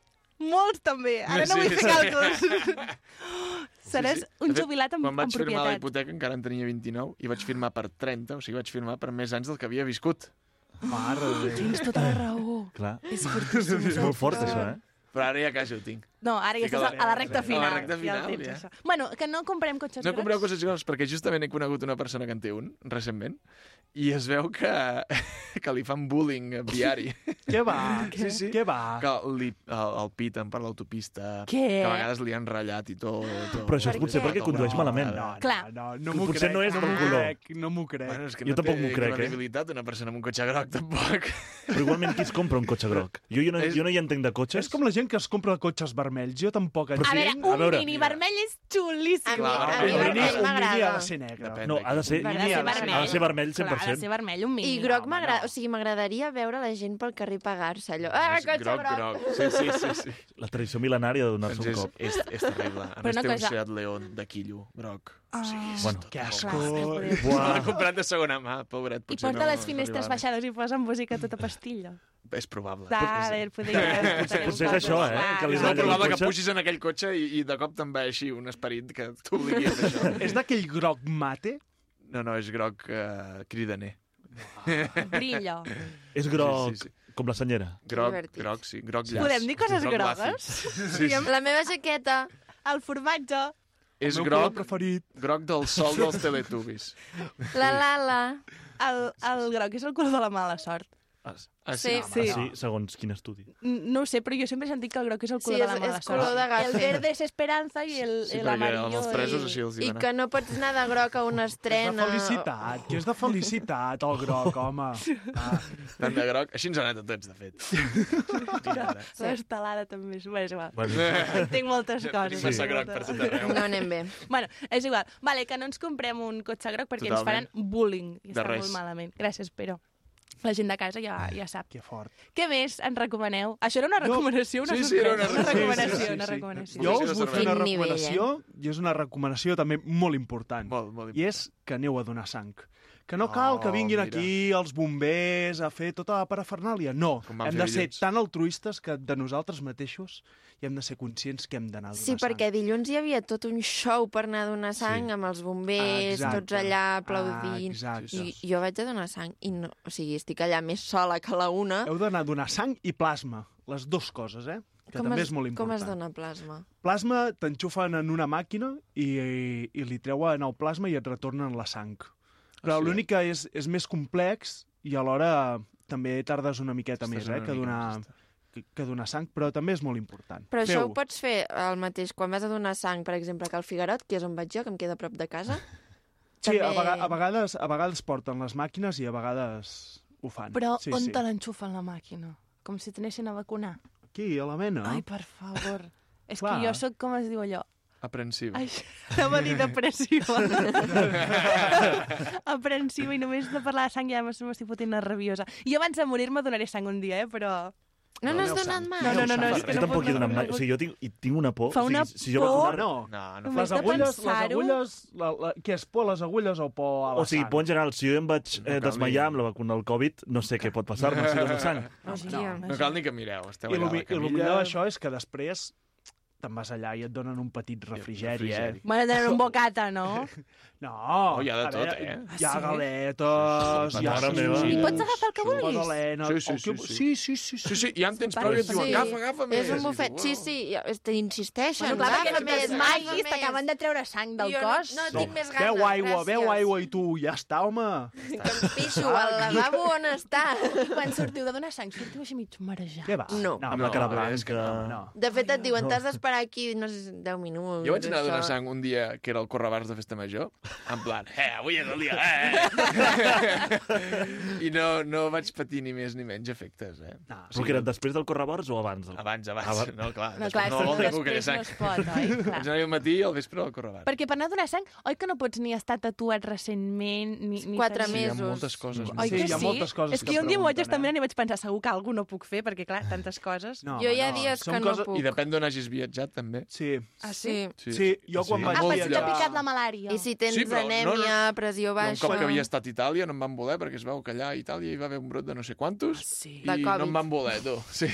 molts també. Ara no Sí, vull fer sí. càlculs. Seràs Sí, sí. un jubilat amb, Quan vaig amb firmar la propietat. hipoteca encara en tenia 29 i vaig firmar per 30, o sigui, vaig firmar per més anys del que havia viscut. Mare de Déu. Tens tota la raó. Clar. És fortíssim. És molt fort, això, eh? Però ara ja quasi ho tinc. No, ara ja estàs a, a la recta a la final. recta final, ja. ja. això. Bueno, que no comprem cotxes No grocs. compreu coses grocs, perquè justament he conegut una persona que en té un, recentment, i es veu que, que li fan bullying viari. Què va? Sí, sí. Què va? Que li, el, el piten per l'autopista, que a vegades li han ratllat i tot. tot. Però això és potser què? perquè condueix malament. No, Clar. no, no, no m'ho Potser crec. no és no m'ho color. crec, no m'ho crec. Bueno, és que Jo no tampoc m'ho crec, eh? una persona amb un cotxe groc, tampoc. Però igualment qui es compra un cotxe groc? Jo, jo, no, És- jo no hi entenc de cotxes. És com la gent que es compra cotxes vermells. Jo tampoc A entenc... veure, un veure. mini vermell és xulíssim. Clar, A un mi mini, vermell un mini ha de ser negre. Depèn No, ha de ser, Ha de mini ser ha de ser vermell. ha de ser vermell Clar, ha 100%. de ser vermell, un mini. I groc m'agrada, no. o sigui, m'agradaria veure la gent pel carrer pagar-se allò. Ah, És cotxe groc, groc! groc. Sí, sí, sí. sí. La tradició mil·lenària de donar-se un cop. és, és terrible. A Però més, té un cosa- Seat León de quillo, groc. Ah. O sigui, és Bueno. Que asco. L'ha comprat de segona mà, pobret. I porta no, les finestres baixades i posa música a tota pastilla. És probable. Dale, poder... Potser- potser és això, eh, que li És molt probable que pugis en aquell cotxe i, i de cop te'n va així un esperit que t'obligui a fer això. És d'aquell groc mate? No, no, és groc uh, cridaner. Brillo. És groc, Sí, sí, sí. com la senyera. Groc, Divertit. groc, sí. Groc llaç. Podem dir coses Groc grogues? Sí, sí. La meva jaqueta. El formatge. És El groc, preferit. groc del sol dels Teletubbies. La Lala. El, el groc és el color de la mala sort. Ah, Ah, Sí. Sí. sí, segons quin estudi. No ho sé, però jo sempre he sentit que el groc és el Sí, color és, de la mala és color sort. de gafe. El verde és esperança i el, Sí, el amarillo... els presos i- així els I que no pots anar de groc a una És de estrena. felicitat, que és de felicitat, el groc, home. Ah. Tant de groc. Així ens ha anat a tots, de fet. Mira, L'estelada també és... Bé, és igual. Bueno, Tinc moltes coses. tenim massa groc per tot arreu. No anem bé. Bueno, és igual. Vale, que no ens comprem un cotxe groc perquè Totalment. ens faran bullying. I De està res. molt malament. Gràcies, però la gent de casa ja, ja sap. Que fort. Què més ens recomaneu? Això era una recomanació, una Sí, sí, era una recomanació. recomanació, Sí, sí, una sí. recomanació. Jo Sí, us sí, vull sí. fer una nivell, recomanació, i és una recomanació també molt important, Molt, molt i és que aneu a donar sang. Que no cal que Oh, vinguin mira. aquí els bombers a fer tota la parafernàlia. No, Com hem de ser dilluns. tan altruistes que de nosaltres mateixos i hem de ser conscients que hem d'anar a donar Sí, perquè dilluns hi havia tot un show per anar a donar sang Sí. amb els bombers, Exacte. tots allà aplaudint. Ah, exacte. I jo vaig a donar sang i no, o sigui, estic allà més sola que la una. Heu d'anar a donar sang i plasma, les dues coses, eh? Que com també es, és molt Com important. es dona plasma? Plasma t'enxufen en una màquina i, i, i li treuen el plasma i et retornen la sang. Però sí? l'únic que és, és més complex i alhora també tardes una miqueta Estàs més una eh, que, mica donar, que, que donar sang, però també és molt important. Però això ho pots fer el mateix quan vas a donar sang, per exemple, que al Figarot, que és on vaig jo, que em queda a prop de casa. Sí, a, també- vega, a, vegades, a vegades porten les màquines i a vegades ho fan. Però sí, on sí. te l'enxufen la màquina? Com si t'anessin a vacunar. Aquí, a la mena. Ai, per favor. És Clar. que jo sóc, com es diu allò? Aprensiva. Ai, anava a dir depressiva. Aprensiva i només de parlar de sang ja m'estic fotent una rabiosa. Jo abans de morir-me donaré sang un dia, eh? Però... No No, n'has no, donat mai? No, no, no, no, és que jo no tampoc he no, donat no mai. O sigui, jo tinc, i tinc una por. Fa o sigui, una si jo por. No, No, no Només les agulles, les agulles, la, la, què és por, les agulles o por a la O sigui, sang? por en general, si jo em vaig No eh, desmaiar amb la vacuna del Covid, no sé què pot passar-me si dono sang. Hòstia. No cal ni que mireu. Esteu I el, i millor d'això és que després te'n vas allà i et donen un petit refrigeri, refrigeri. eh? Bueno, tenen un bocata, no? No, Oh, hi ha de a tot, veure, eh? Hi ha Ah, sí? galetes, hi ha I pots agafar el que vulguis? Sí, sí, sí, sí. sí, sí, sí, sí. Sí, sí, ja en tens prou i et diuen, Sí. agafa, agafa més. És un bufet. Sí, sí, t'insisteixen. Bueno, clar, perquè més, més. t'acaben de treure sang del Jo cos. No, no tinc més ganes, Beu aigua, gràcies. beu aigua i tu, ja està, home. Que em pixo, al lavabo on està? I quan sortiu de donar sang, sortiu així mig marejat. Què va? No. Amb la cara No, blanca. és que no. No. De fet, et diuen, t'has d'esperar aquí, no sé, 10 minuts. Jo vaig anar a donar això. sang un dia que era el correbars de festa major, en plan, eh, avui és el dia, eh! I no, no vaig patir ni més ni menys efectes, eh? No, Però que era després del correbors o abans? Del... Abans, abans, Abans. no, clar. No, després clar, no no, ningú que després sang. no es pot, oi? Clar. Vaig anar al matí i al vespre al correbars. Perquè per anar a donar sang, oi que no pots ni estar tatuat recentment, ni... ni Quatre Sí, hi ha mesos. moltes coses. Oi Sí, que hi ha sí? moltes coses És que, que jo un dia m'ho vaig estar eh? mirant i vaig pensar, segur que algú no puc fer, perquè, clar, tantes coses. No, Jo hi ha home, dies que no coses- puc. I depèn d'on hagis viatjat, també. Sí. Ah, sí? Sí. Sí, jo quan Sí. vaig Ah, però si t'ha picat la malària. I si tens Sí, però no, anèmia, pressió Jo un baixa... cop que havia estat a Itàlia no em van voler perquè es veu que allà a Itàlia hi va haver un brot de no sé quantos Ah, sí? i no em van voler, tu. Sí.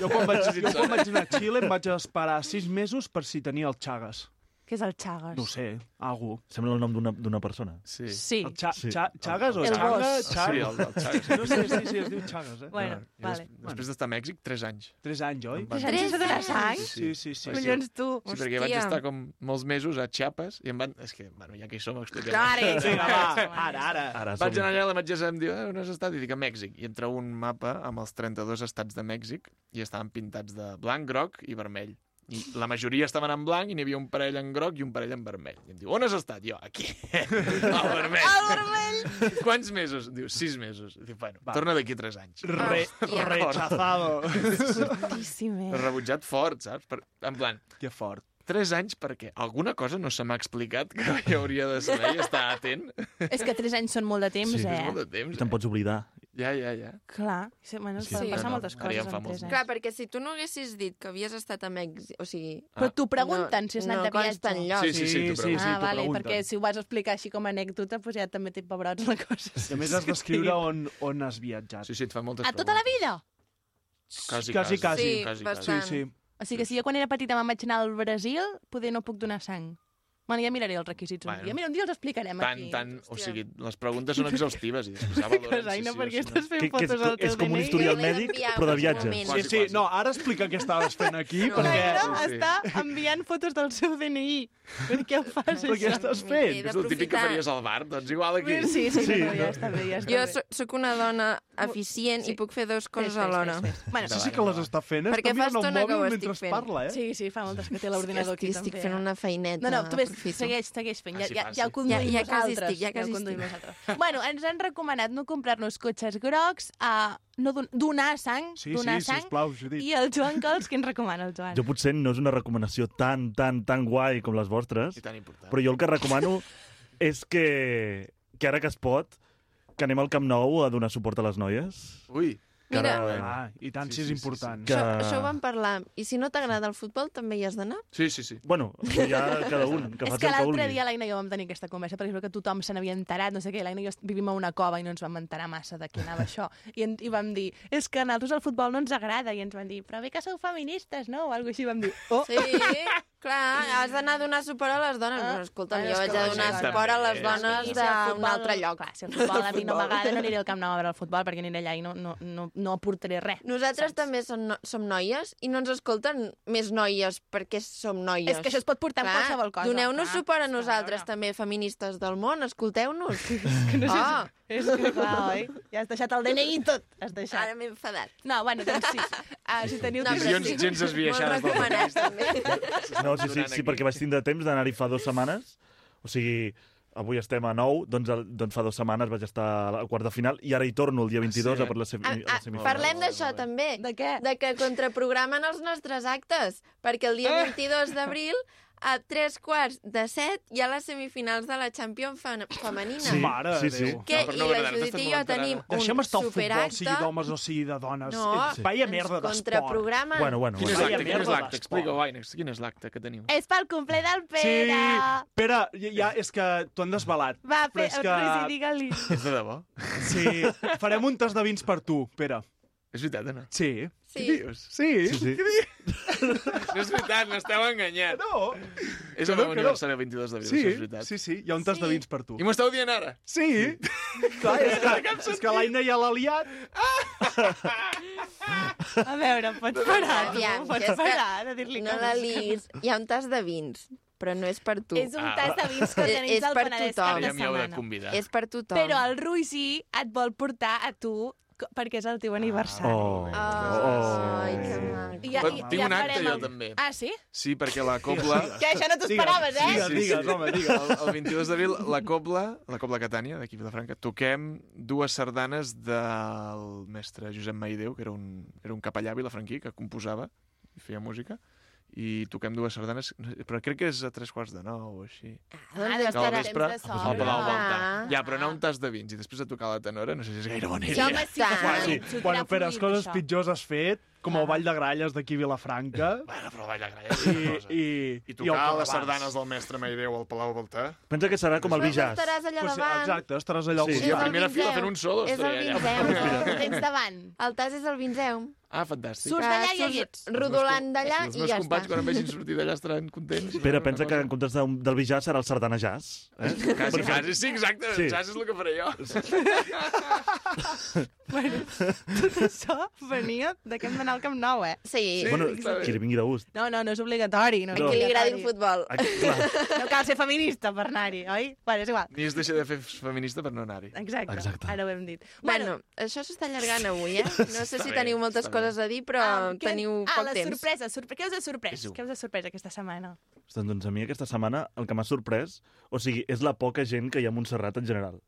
Jo quan vaig, jo quan vaig anar a Xile em vaig esperar sis mesos per si tenia el Chagas. Què és el Chagas? No ho sé, algú. Sembla el nom d'una d'una persona. Sí. Sí. El Cha Sí. Cha Chagas o El Chaga? gos. Chaga? Sí, el del Chagas. No sé, sí, sí, es diu Chagas, eh? Bueno, I vale. des, després d'estar a Mèxic, 3 anys. Tres anys, oi? Em van- Tres anys sense donar sang? Sí, sí, sí. Collons, tu. Sí, perquè vaig Hòstia. estar com molts mesos a Chiapas i em van... És que, bueno, ja que hi som, expliquem. Ara, Vinga, va, ara, ara. Ara Vaig som... anar allà a la metgessa i em diu, eh, on has estat? I dic, a Mèxic. I entra un mapa amb els 32 estats de Mèxic i estaven pintats de blanc, groc i vermell. I la majoria estaven en blanc i n'hi havia un parell en groc i un parell en vermell. I em diu, on has estat? Jo, aquí. Al vermell. Al vermell! Quants mesos? Diu, sis mesos. Diu, bueno, Va. torna d'aquí tres anys. Re, rechazado. Eh? Rebutjat fort, saps? Per, en plan, que fort. Tres anys perquè alguna cosa no se m'ha explicat que jo hauria de saber i estar atent. És que tres anys són molt de temps, Sí, eh? és molt de temps. I te'n pots oblidar. Ja, ja, ja. Clar, sí, bueno, Sí, sí, poden sí. passar No, no, moltes coses en tres Clar, anys. perquè si tu no haguessis dit que havies estat a Mèxic, o sigui... Però t'ho pregunten, si has anat no de viatge. consta enlloc. Sí, sí, sí, t'ho pregunten. ah, vale, perquè si ho vas explicar així com a anècdota, doncs ja també té pebrots la cosa. I a més has d'escriure on, on has viatjat. Sí, sí, et fan moltes A tota la vida? Quasi, quasi. quasi. Sí, quasi, bastant. Sí, sí. O sigui que si jo quan era petita me'n vaig anar al Brasil, poder no puc donar sang. Bueno, ja miraré els requisits un Bueno. dia. Mira, un dia els explicarem Tant, aquí. tant, o sigui, les preguntes són exhaustives i després ja valoren si no, sí perquè estàs fent Que- que és fotos al teu és com un historial mèdic, però de viatges. Sí, Quasi, sí, quasi. no, ara explica què estaves fent aquí, No, perquè... Sí, sí. està enviant fotos del seu DNI. Per què ho fas, Però què això? estàs fent? És el típic que faries al bar, doncs igual aquí. Sí, sí, Sí, no, no, ja està bé, ja està Jo sóc una dona eficient Sí. i puc fer dues coses Fes, fes, alhora. Bueno, Sí, sí que les està fent. Perquè està fa estona que ho mòbil estic mentre fent. parla, eh? Sí, sí, fa moltes que té l'ordinador aquí Estic, estic també. fent eh? una feineta. No, no, tu ves, aprofito. segueix, segueix fent. Ja, Ah, sí, ja, ja ho conduïm Ja- ja nosaltres. estic, ja quasi estic. nosaltres. Bueno, ens han recomanat no comprar-nos cotxes grocs, a no don donar sang, Sí, donar sí, sang, sisplau, Judit. i el Joan Cols, què ens recomana el Joan? Jo potser no és una recomanació tan, tan, tan guai com les vostres, I tan important. però jo el que recomano és que, que ara que es pot, que anem al Camp Nou a donar suport a les noies. Ui, Mira, ara- Ah, i tant, Sí, sí, sí, és sí, important. Que- Això, això ho vam parlar. I si no t'agrada el futbol, també hi has d'anar? sí, sí, sí. Bueno, ja cada un, que és que l'altre dia l'Aina i jo vam tenir aquesta conversa, perquè veu que tothom se n'havia enterat, no sé què, l'Aina i jo vivim a una cova i no ens vam enterar massa de què anava això. I, en, I vam dir, és que a nosaltres el futbol no ens agrada, i ens van dir, però bé que sou feministes, no? O alguna així vam dir, oh, Sí, clar, has d'anar a donar suport a les dones. Ah. Però, escolta, jo és vaig a donar suport a les dones Sí, si d'un altre lloc. Clar, si el futbol a mi no m'agrada, no aniré al Camp Nou a veure el futbol, perquè aniré allà i no, no, no, no aportaré res. Nosaltres saps? també som, no, som noies i no ens escolten més noies perquè som noies. És que això es pot portar amb Clar, qualsevol cosa. Doneu-nos clar. suport a És nosaltres, veure, també, feministes del món, escolteu-nos. que no sé Ah. si- És que, clar, oi? Ja has deixat el DNI i tot. Has deixat. Ara m'he enfadat. No, bueno, doncs sí. Uh, si teniu No, Visions sí. gens esbiaixades Molt del recomanat, feminista. també. No, sí, sí, sí, aquí. perquè vaig tindre temps d'anar-hi fa dues setmanes. O sigui, avui estem a 9, doncs, el, doncs fa dues setmanes vaig estar al quart de final i ara hi torno el dia 22 sí? a per la, semi, Ah, a ah, la semifinal. parlem d'això també, De què? de que contraprogramen els nostres actes, perquè el dia 22 d'abril a tres quarts de set hi ha les semifinals de la Champions fe- femenina. Sí, Mare sí, sí. Que, No, no, I la Judit i jo tenim Deixem un estar el futbol, sigui d'homes o sigui de dones. No, Eh, Vaya ens merda d'esport. contraprogramen. Bueno, bueno, Quin és bueno. L'acte? Quin és l'acte? d'esport. Explica-ho, Aines. Quin és l'acte que teniu? És pel complet del Sí, Pere. Pere, ja, ja, és que t'ho han desvelat. Va, Pere, és que- que... digue-li. És de debò? Sí, farem un tas de vins per tu, Pere. És veritat no? Sí. Sí. Què dius? Sí. Sí, sí. No és veritat, m'esteu enganyant. No. És Que el no, meu que no. aniversari el 22 d'abril, Sí, això és veritat. sí, sí, hi ha un tas de Sí. vins per tu. I m'ho esteu dient ara? Sí. Clar, és que, és que l'Aina ja l'ha liat. A veure, pots parar, tu, Aviam, que pots és que parar de dir-li No coses. la lis. Hi ha un tas de vins, però no és per tu. És un Ah. tas de vins que És- és el per Penedès tothom. cap Ja de m'hi heu de setmana. convidar. És per tothom. Però el Rui sí et vol portar a tu perquè és el teu aniversari. Oh. Ai, Oh. que maco. Ja, Però i, tinc un acte jo el- també. Ah, sí? Sí, perquè la cobla... Que això no t'ho esperaves, eh? Digues, digues, home, digues. El, el 22 d'abril, la Cobla, la Cobla Catània, d'aquí Vilafranca, toquem dues sardanes del mestre Josep Maideu, que era un, era un capellà vilafranquí que composava i feia música, i toquem dues sardanes, però crec que és a tres quarts de nou o així. Ah, doncs deu Que al estar a vespre, temps de al sobra. Palau Ah. Ja, però anar un tas de vins i després de tocar la tenora, no sé si és gaire bona Sí, idea. home, sí, Sí. Bueno, Pere, les coses pitjors has fet, com el Ball de Gralles d'aquí a Vilafranca. Bueno, però vaja, I, gralla. I, i, I el tocar Correbàs. les sardanes del mestre Maideu al Palau Volta. Pensa que serà com el Doncs Bijàs. estaràs allà Pues, sí, davant. exacte, estaràs allà al Sí. És Sí, a el primera fila fent un solo És el. Vinzeu. Tens davant. El tas és el Vinzeu. Ah, fantàstic. Surts d'allà i ja hi ets. Rodolant d'allà els i meus ja companys, està. quan em vegin sortir d'allà, estaran contents. Pere, pensa que en comptes de, del Bijàs serà el Sardana Jazz. Eh? Quasi, quasi, sí, exacte. Sí. Sí. Saps és el que faré jo. tot això venia de que hem d'anar al Camp Nou, eh? Sí. bueno, qui li vingui de gust. No, no, no és obligatori. No, A qui li agradi el futbol. No cal ser feminista per anar-hi, oi? Bueno, és igual. Ni es deixa de fer feminista per no anar-hi. Exacte. Exacte. Ara ho hem dit. Bueno, això s'està allargant avui, eh? No sé si bé, teniu moltes bé. Coses a dir, però Ah, què- teniu ah, poc la temps. sorpresa, sorpre... què us ha sorprès? Què us ha sorprès aquesta setmana? Ostres, Doncs a mi aquesta setmana el que m'ha sorprès, o sigui, és la poca gent que hi ha a Montserrat en general.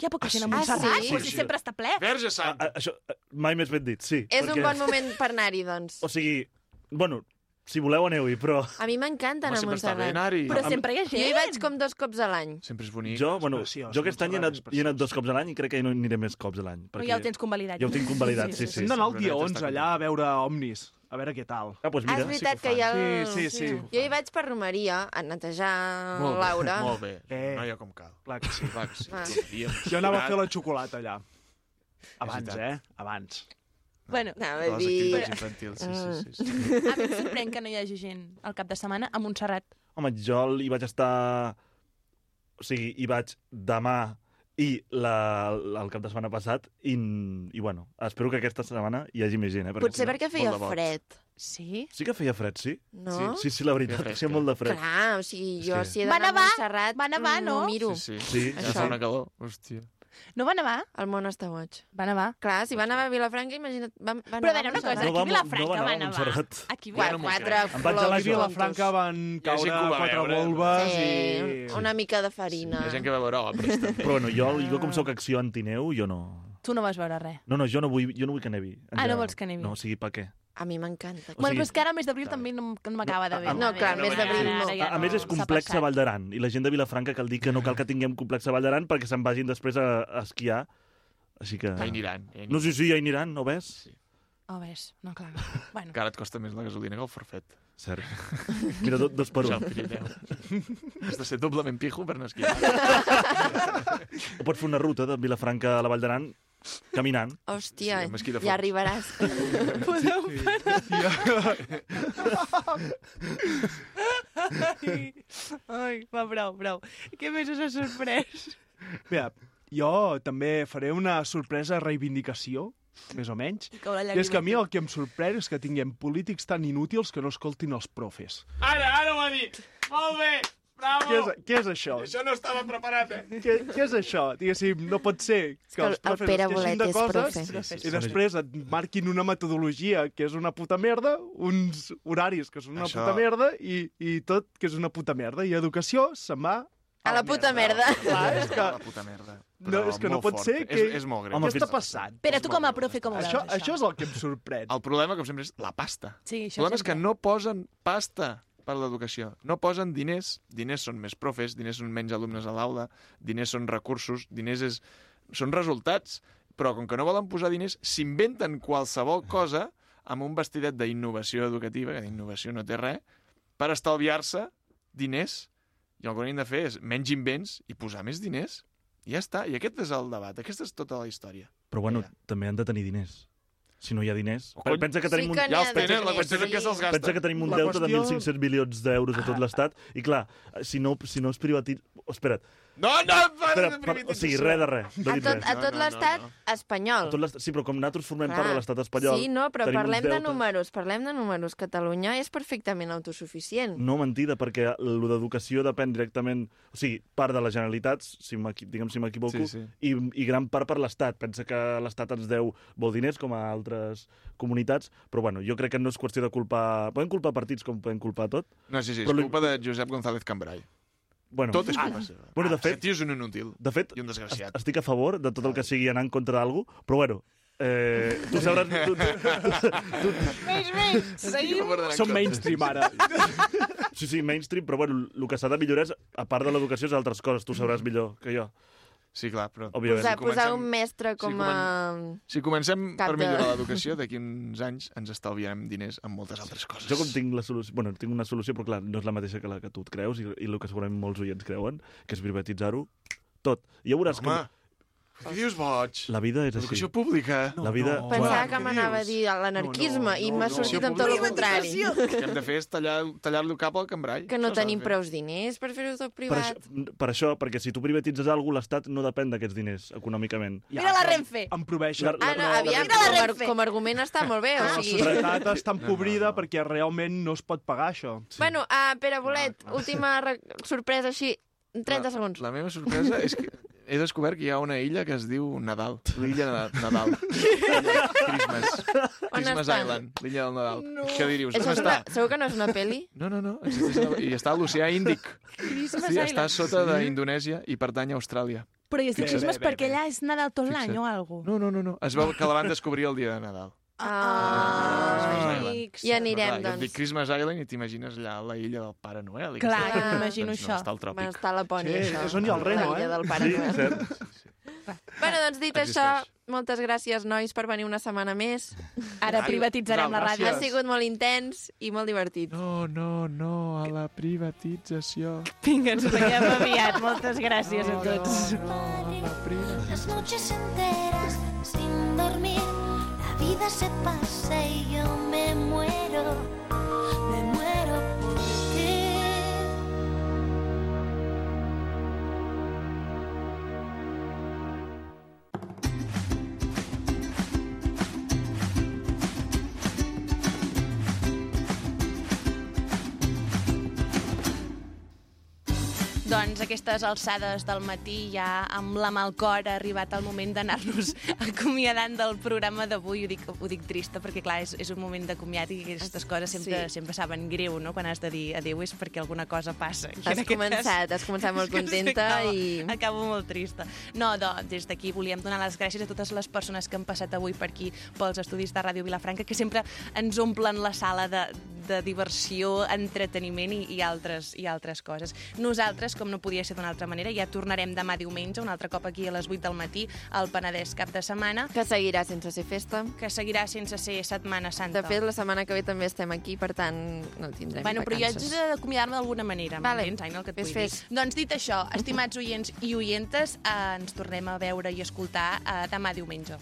Hi ha poca gent a Ah, Montserrat, sí? però si Sí. sempre està ple. Verge Ah, Sant! ah, això, ah, mai més ben dit, sí. És un perquè- bon moment per anar-hi, doncs. O sigui, bueno, si voleu aneu-hi, però... A mi m'encanta anar a sempre està bé Montserrat. anar-hi. Però Am- sempre hi ha Jo hi gent. vaig com dos cops a l'any. Sempre és bonic. Jo, bueno, preciós, jo aquest any hi he, anat, és hi he anat dos cops a l'any i crec que hi no aniré més cops a l'any. Però ja ho tens convalidat. Ja ho tinc convalidat, sí, sí. Hem d'anar el dia Sobretot 11 està allà a veure Omnis, a veure què tal. Ah, doncs Ah, mira, és veritat sí que que hi ha... El... Sí, sí, sí. Jo hi vaig per Romeria a netejar Molt bé, Laura. Molt bé. Eh. No hi ha com cal. Clar que sí. Clar que sí. Ah. Jo anava a fer la xocolata allà. Abans, veritat. eh? Abans. Bueno, Anava Les a dir... activitats infantils, sí, sí, sí. sí. a mi em sorprèn que no hi hagi gent al cap de setmana a Montserrat. Home, jo hi vaig estar... O sigui, hi vaig demà i la, el cap de setmana passat i, i bueno, espero que aquesta setmana hi hagi més gent, eh? Potser si no- perquè feia de fred. Sí? Sí que feia fred, sí? No? Sí, sí, la veritat, Feia feia molt de fred. Clar, o sigui, jo que- si he Va d'anar a? Montserrat, Va nevar, mm, no? ho miro. Sí, sí. Sí, Ja això. fa una calor. Hòstia. No va nevar? El món està boig. Va nevar. Clar, si va nevar a Vilafranca, imagina't... Va, va Però a nevar veure una cosa. No aquí va a Vilafranca no va va nevar nevar. Montserrat. Aquí Quatre, no m'ho quatre crec. Em vaig a la Vilafranca van Hi caure va quatre veure. volves Sí, i... una mica de Hi farina. ha gent que va veure obres, també. Però bueno, jo, jo com sóc acció antineu, jo no... Tu no vas veure res. No, no, jo no vull, jo no vull que nevi. Ah, no vols que nevi. No, o sigui, per què? A mi m'encanta. bueno, sigui- però és que ara, mes d'abril, també no, no m'acaba de bé. No, clar, Ara mes d'abril no. ara ja A, a més, és s'ha complex a passat. Vall d'Aran, i la gent de Vilafranca cal dir que no cal que tinguem complex a Vall d'Aran perquè se'n vagin després a, a esquiar. Així que... Ja hi aniran. Ja hi No, sí, sí, ja hi aniran, no ves? Sí. Oh, ves, no, clar. Bueno. Encara et costa més la gasolina que el forfet. Cert. Mira, do, dos per un. Has de ser doblement pijo per anar a esquiar. O pots fer una ruta de Vilafranca a la Vall d'Aran caminant. Hòstia, Sí, ja arribaràs. Podeu parar. Ai, ai, va, prou, prou. Què més us ha sorprès? Mira, jo també faré una sorpresa reivindicació, més o menys. I és que a mi el que em sorprèn és que tinguem polítics tan inútils que no escoltin els profes. Ara, ara ho ha dit! Molt bé! Bravo! Què és, què és això? Això no estava preparat, eh? Què, què és això? Diguéssim, no pot ser que que els el- el profes Pere es queixin de és coses profe. i després et marquin una metodologia que és una puta merda, uns horaris que són una Això- puta merda i, i tot que és una puta merda. I educació se'n va A la puta merda. Clar, és que... La puta merda. No, és que no pot fort. ser que... És, és molt greu. Home, Què està passant? Pere, tu com a profe, com ho veus, Això, això? és el que em sorprèn. El problema, com sempre, és la pasta. Sí, El això problema és que sempre. no posen pasta per l'educació. No posen diners. Diners són més profes, diners són menys alumnes a l'aula, diners són recursos, diners és... són resultats. Però com que no volen posar diners, s'inventen qualsevol cosa amb un vestidet d'innovació educativa, que d'innovació no té res, per estalviar-se diners. I el que hauríem de fer és menys invents i posar més diners. I ja està. I aquest és el debat. Aquesta és tota la història. Però bueno, també han de tenir diners. Si no hi ha diners... Oh, cony. Pensa que Sí tenim un... que n'hi Ja els tenen, la qüestió és sí. se'ls gasten. Pensa que tenim un La deute qüestió- de 1.500 milions d'euros a tot l'Estat i clar, si no, si no es privatitza... Espera't, No, no, de per, o sigui, res de res. No A tot, res. a tot No, no, no, l'estat no. espanyol. A tot l'estat- sí, però com nosaltres formem part Clar. de l'estat espanyol... Sí, no, però parlem de números, parlem de números. Catalunya és perfectament autosuficient. No, mentida, perquè el d'educació depèn directament... O sigui, part de les Generalitats, si digue'm si m'equivoco, Sí, sí. i, i gran part per l'Estat. Pensa que l'Estat ens deu molt diners, com a altres comunitats, però bueno, jo crec que no és qüestió de culpar... Podem culpar partits com podem culpar tot? No, sí, sí, és Però culpa de Josep González Cambrai. Bueno, Tot és culpa seva. Bueno, de Ah, fet- Aquest tio és un inútil De fet, i un desgraciat. estic a favor de tot el que sigui anar en contra d'algú, però bueno, eh, tu sabràs... Tu, tu, tu, Menys, menys, seguim. Som mainstream ara. sí, sí, mainstream, però bueno, el que s'ha de millorar és, a part de l'educació, és altres coses. Tu sabràs millor que jo. Sí, clar, però... Òbviament. Posar, si posar comencem- un mestre com si a... Si comencem Cap per de- millorar l'educació, d'aquí uns anys ens estalviarem diners en moltes altres coses. Jo com tinc la solució... Bueno, tinc una solució, però clar, no és la mateixa que la que tu et creus i, i el que segurament molts oients creuen, que és privatitzar-ho tot. I ja veuràs Home, que... Què dius boig? La vida és així. Educació pública. La vida... Pensava que m'anava a dir l'anarquisme i m'ha sortit amb tot el contrari. El que hem de fer és tallar- tallar-li el cap al cambrai. Que no tenim prous diners per fer-ho tot Per privat. això, per això, perquè si tu privatitzes alguna cosa, l'Estat no depèn d'aquests diners, econòmicament. Mira la Renfe! Em proveixen... Ah, no, aviam, Mira la com, a, Renfe. com a argument està molt bé. O La sigui... societat està empobrida perquè realment no es pot pagar això. Bueno, uh, Pere Bolet, última re- sorpresa així, en 30 la, segons. La meva sorpresa és que he descobert que hi ha una illa que es diu Nadal. L'illa de Nadal. Christmas. Christmas està? Island, l'illa del Nadal. No. Què dius? Això On és està? una, segur que no és una pel·li? No, no, no. Existeix I està a l'oceà Índic. Christmas Sí, està Island. sota Sí? d'Indonèsia i pertany a Austràlia. Però i es diu Bé, Christmas bé, bé, perquè allà és Nadal tot l'any o alguna No, no, no, no. Es veu que la van descobrir el dia de Nadal. Ah, Amics. ja anirem, Clar, jo et doncs. dic Christmas Island i t'imagines allà la illa del Pare Noel. i Clar, coses. m'imagino doncs això. No, està al tròpic. M'està a la pònia, Sí, això. és on hi ha el reno, La illa eh? del Pare Sí, Noel. cert. Bueno, doncs dit Existeix. això, moltes gràcies, nois, per venir una setmana més. Ara privatitzarem la ràdio. Ha sigut molt intens i molt divertit. No, no, no, a la privatització. Vinga, ens veiem aviat. Moltes gràcies a tots. Las noches enteras sin dormir, la vida se pasa y yo me muero, Doncs aquestes alçades del matí, ja amb la mal cor, ha arribat el moment d'anar-nos acomiadant del programa d'avui. Ho, dic, ho dic trista perquè, clar, és, és un moment de comiat i aquestes coses sempre, Sí. sempre saben greu, no?, quan has de dir adéu és perquè alguna cosa passa. I Has començat, has començat molt contenta s'acaba- i... Acabo molt trista. No, doncs, des d'aquí volíem donar les gràcies a totes les persones que han passat avui per aquí, pels estudis de Ràdio Vilafranca, que sempre ens omplen la sala de, de diversió, entreteniment i, i, altres, i altres coses. Nosaltres, com no podia ser d'una altra manera, ja tornarem demà diumenge, un altre cop aquí a les 8 del matí, al Penedès cap de setmana. Que seguirà sense ser festa. Que seguirà sense ser Setmana Santa. De fet, la setmana que ve també estem aquí, per tant, no tindrem Bueno, però jo haig vacances. d'acomiadar-me d'alguna manera, Vale. m'entens, Aina, el que et Fes, vull dir? fes. Doncs dit això, estimats oients i oientes, eh, ens tornem a veure i escoltar eh, demà diumenge.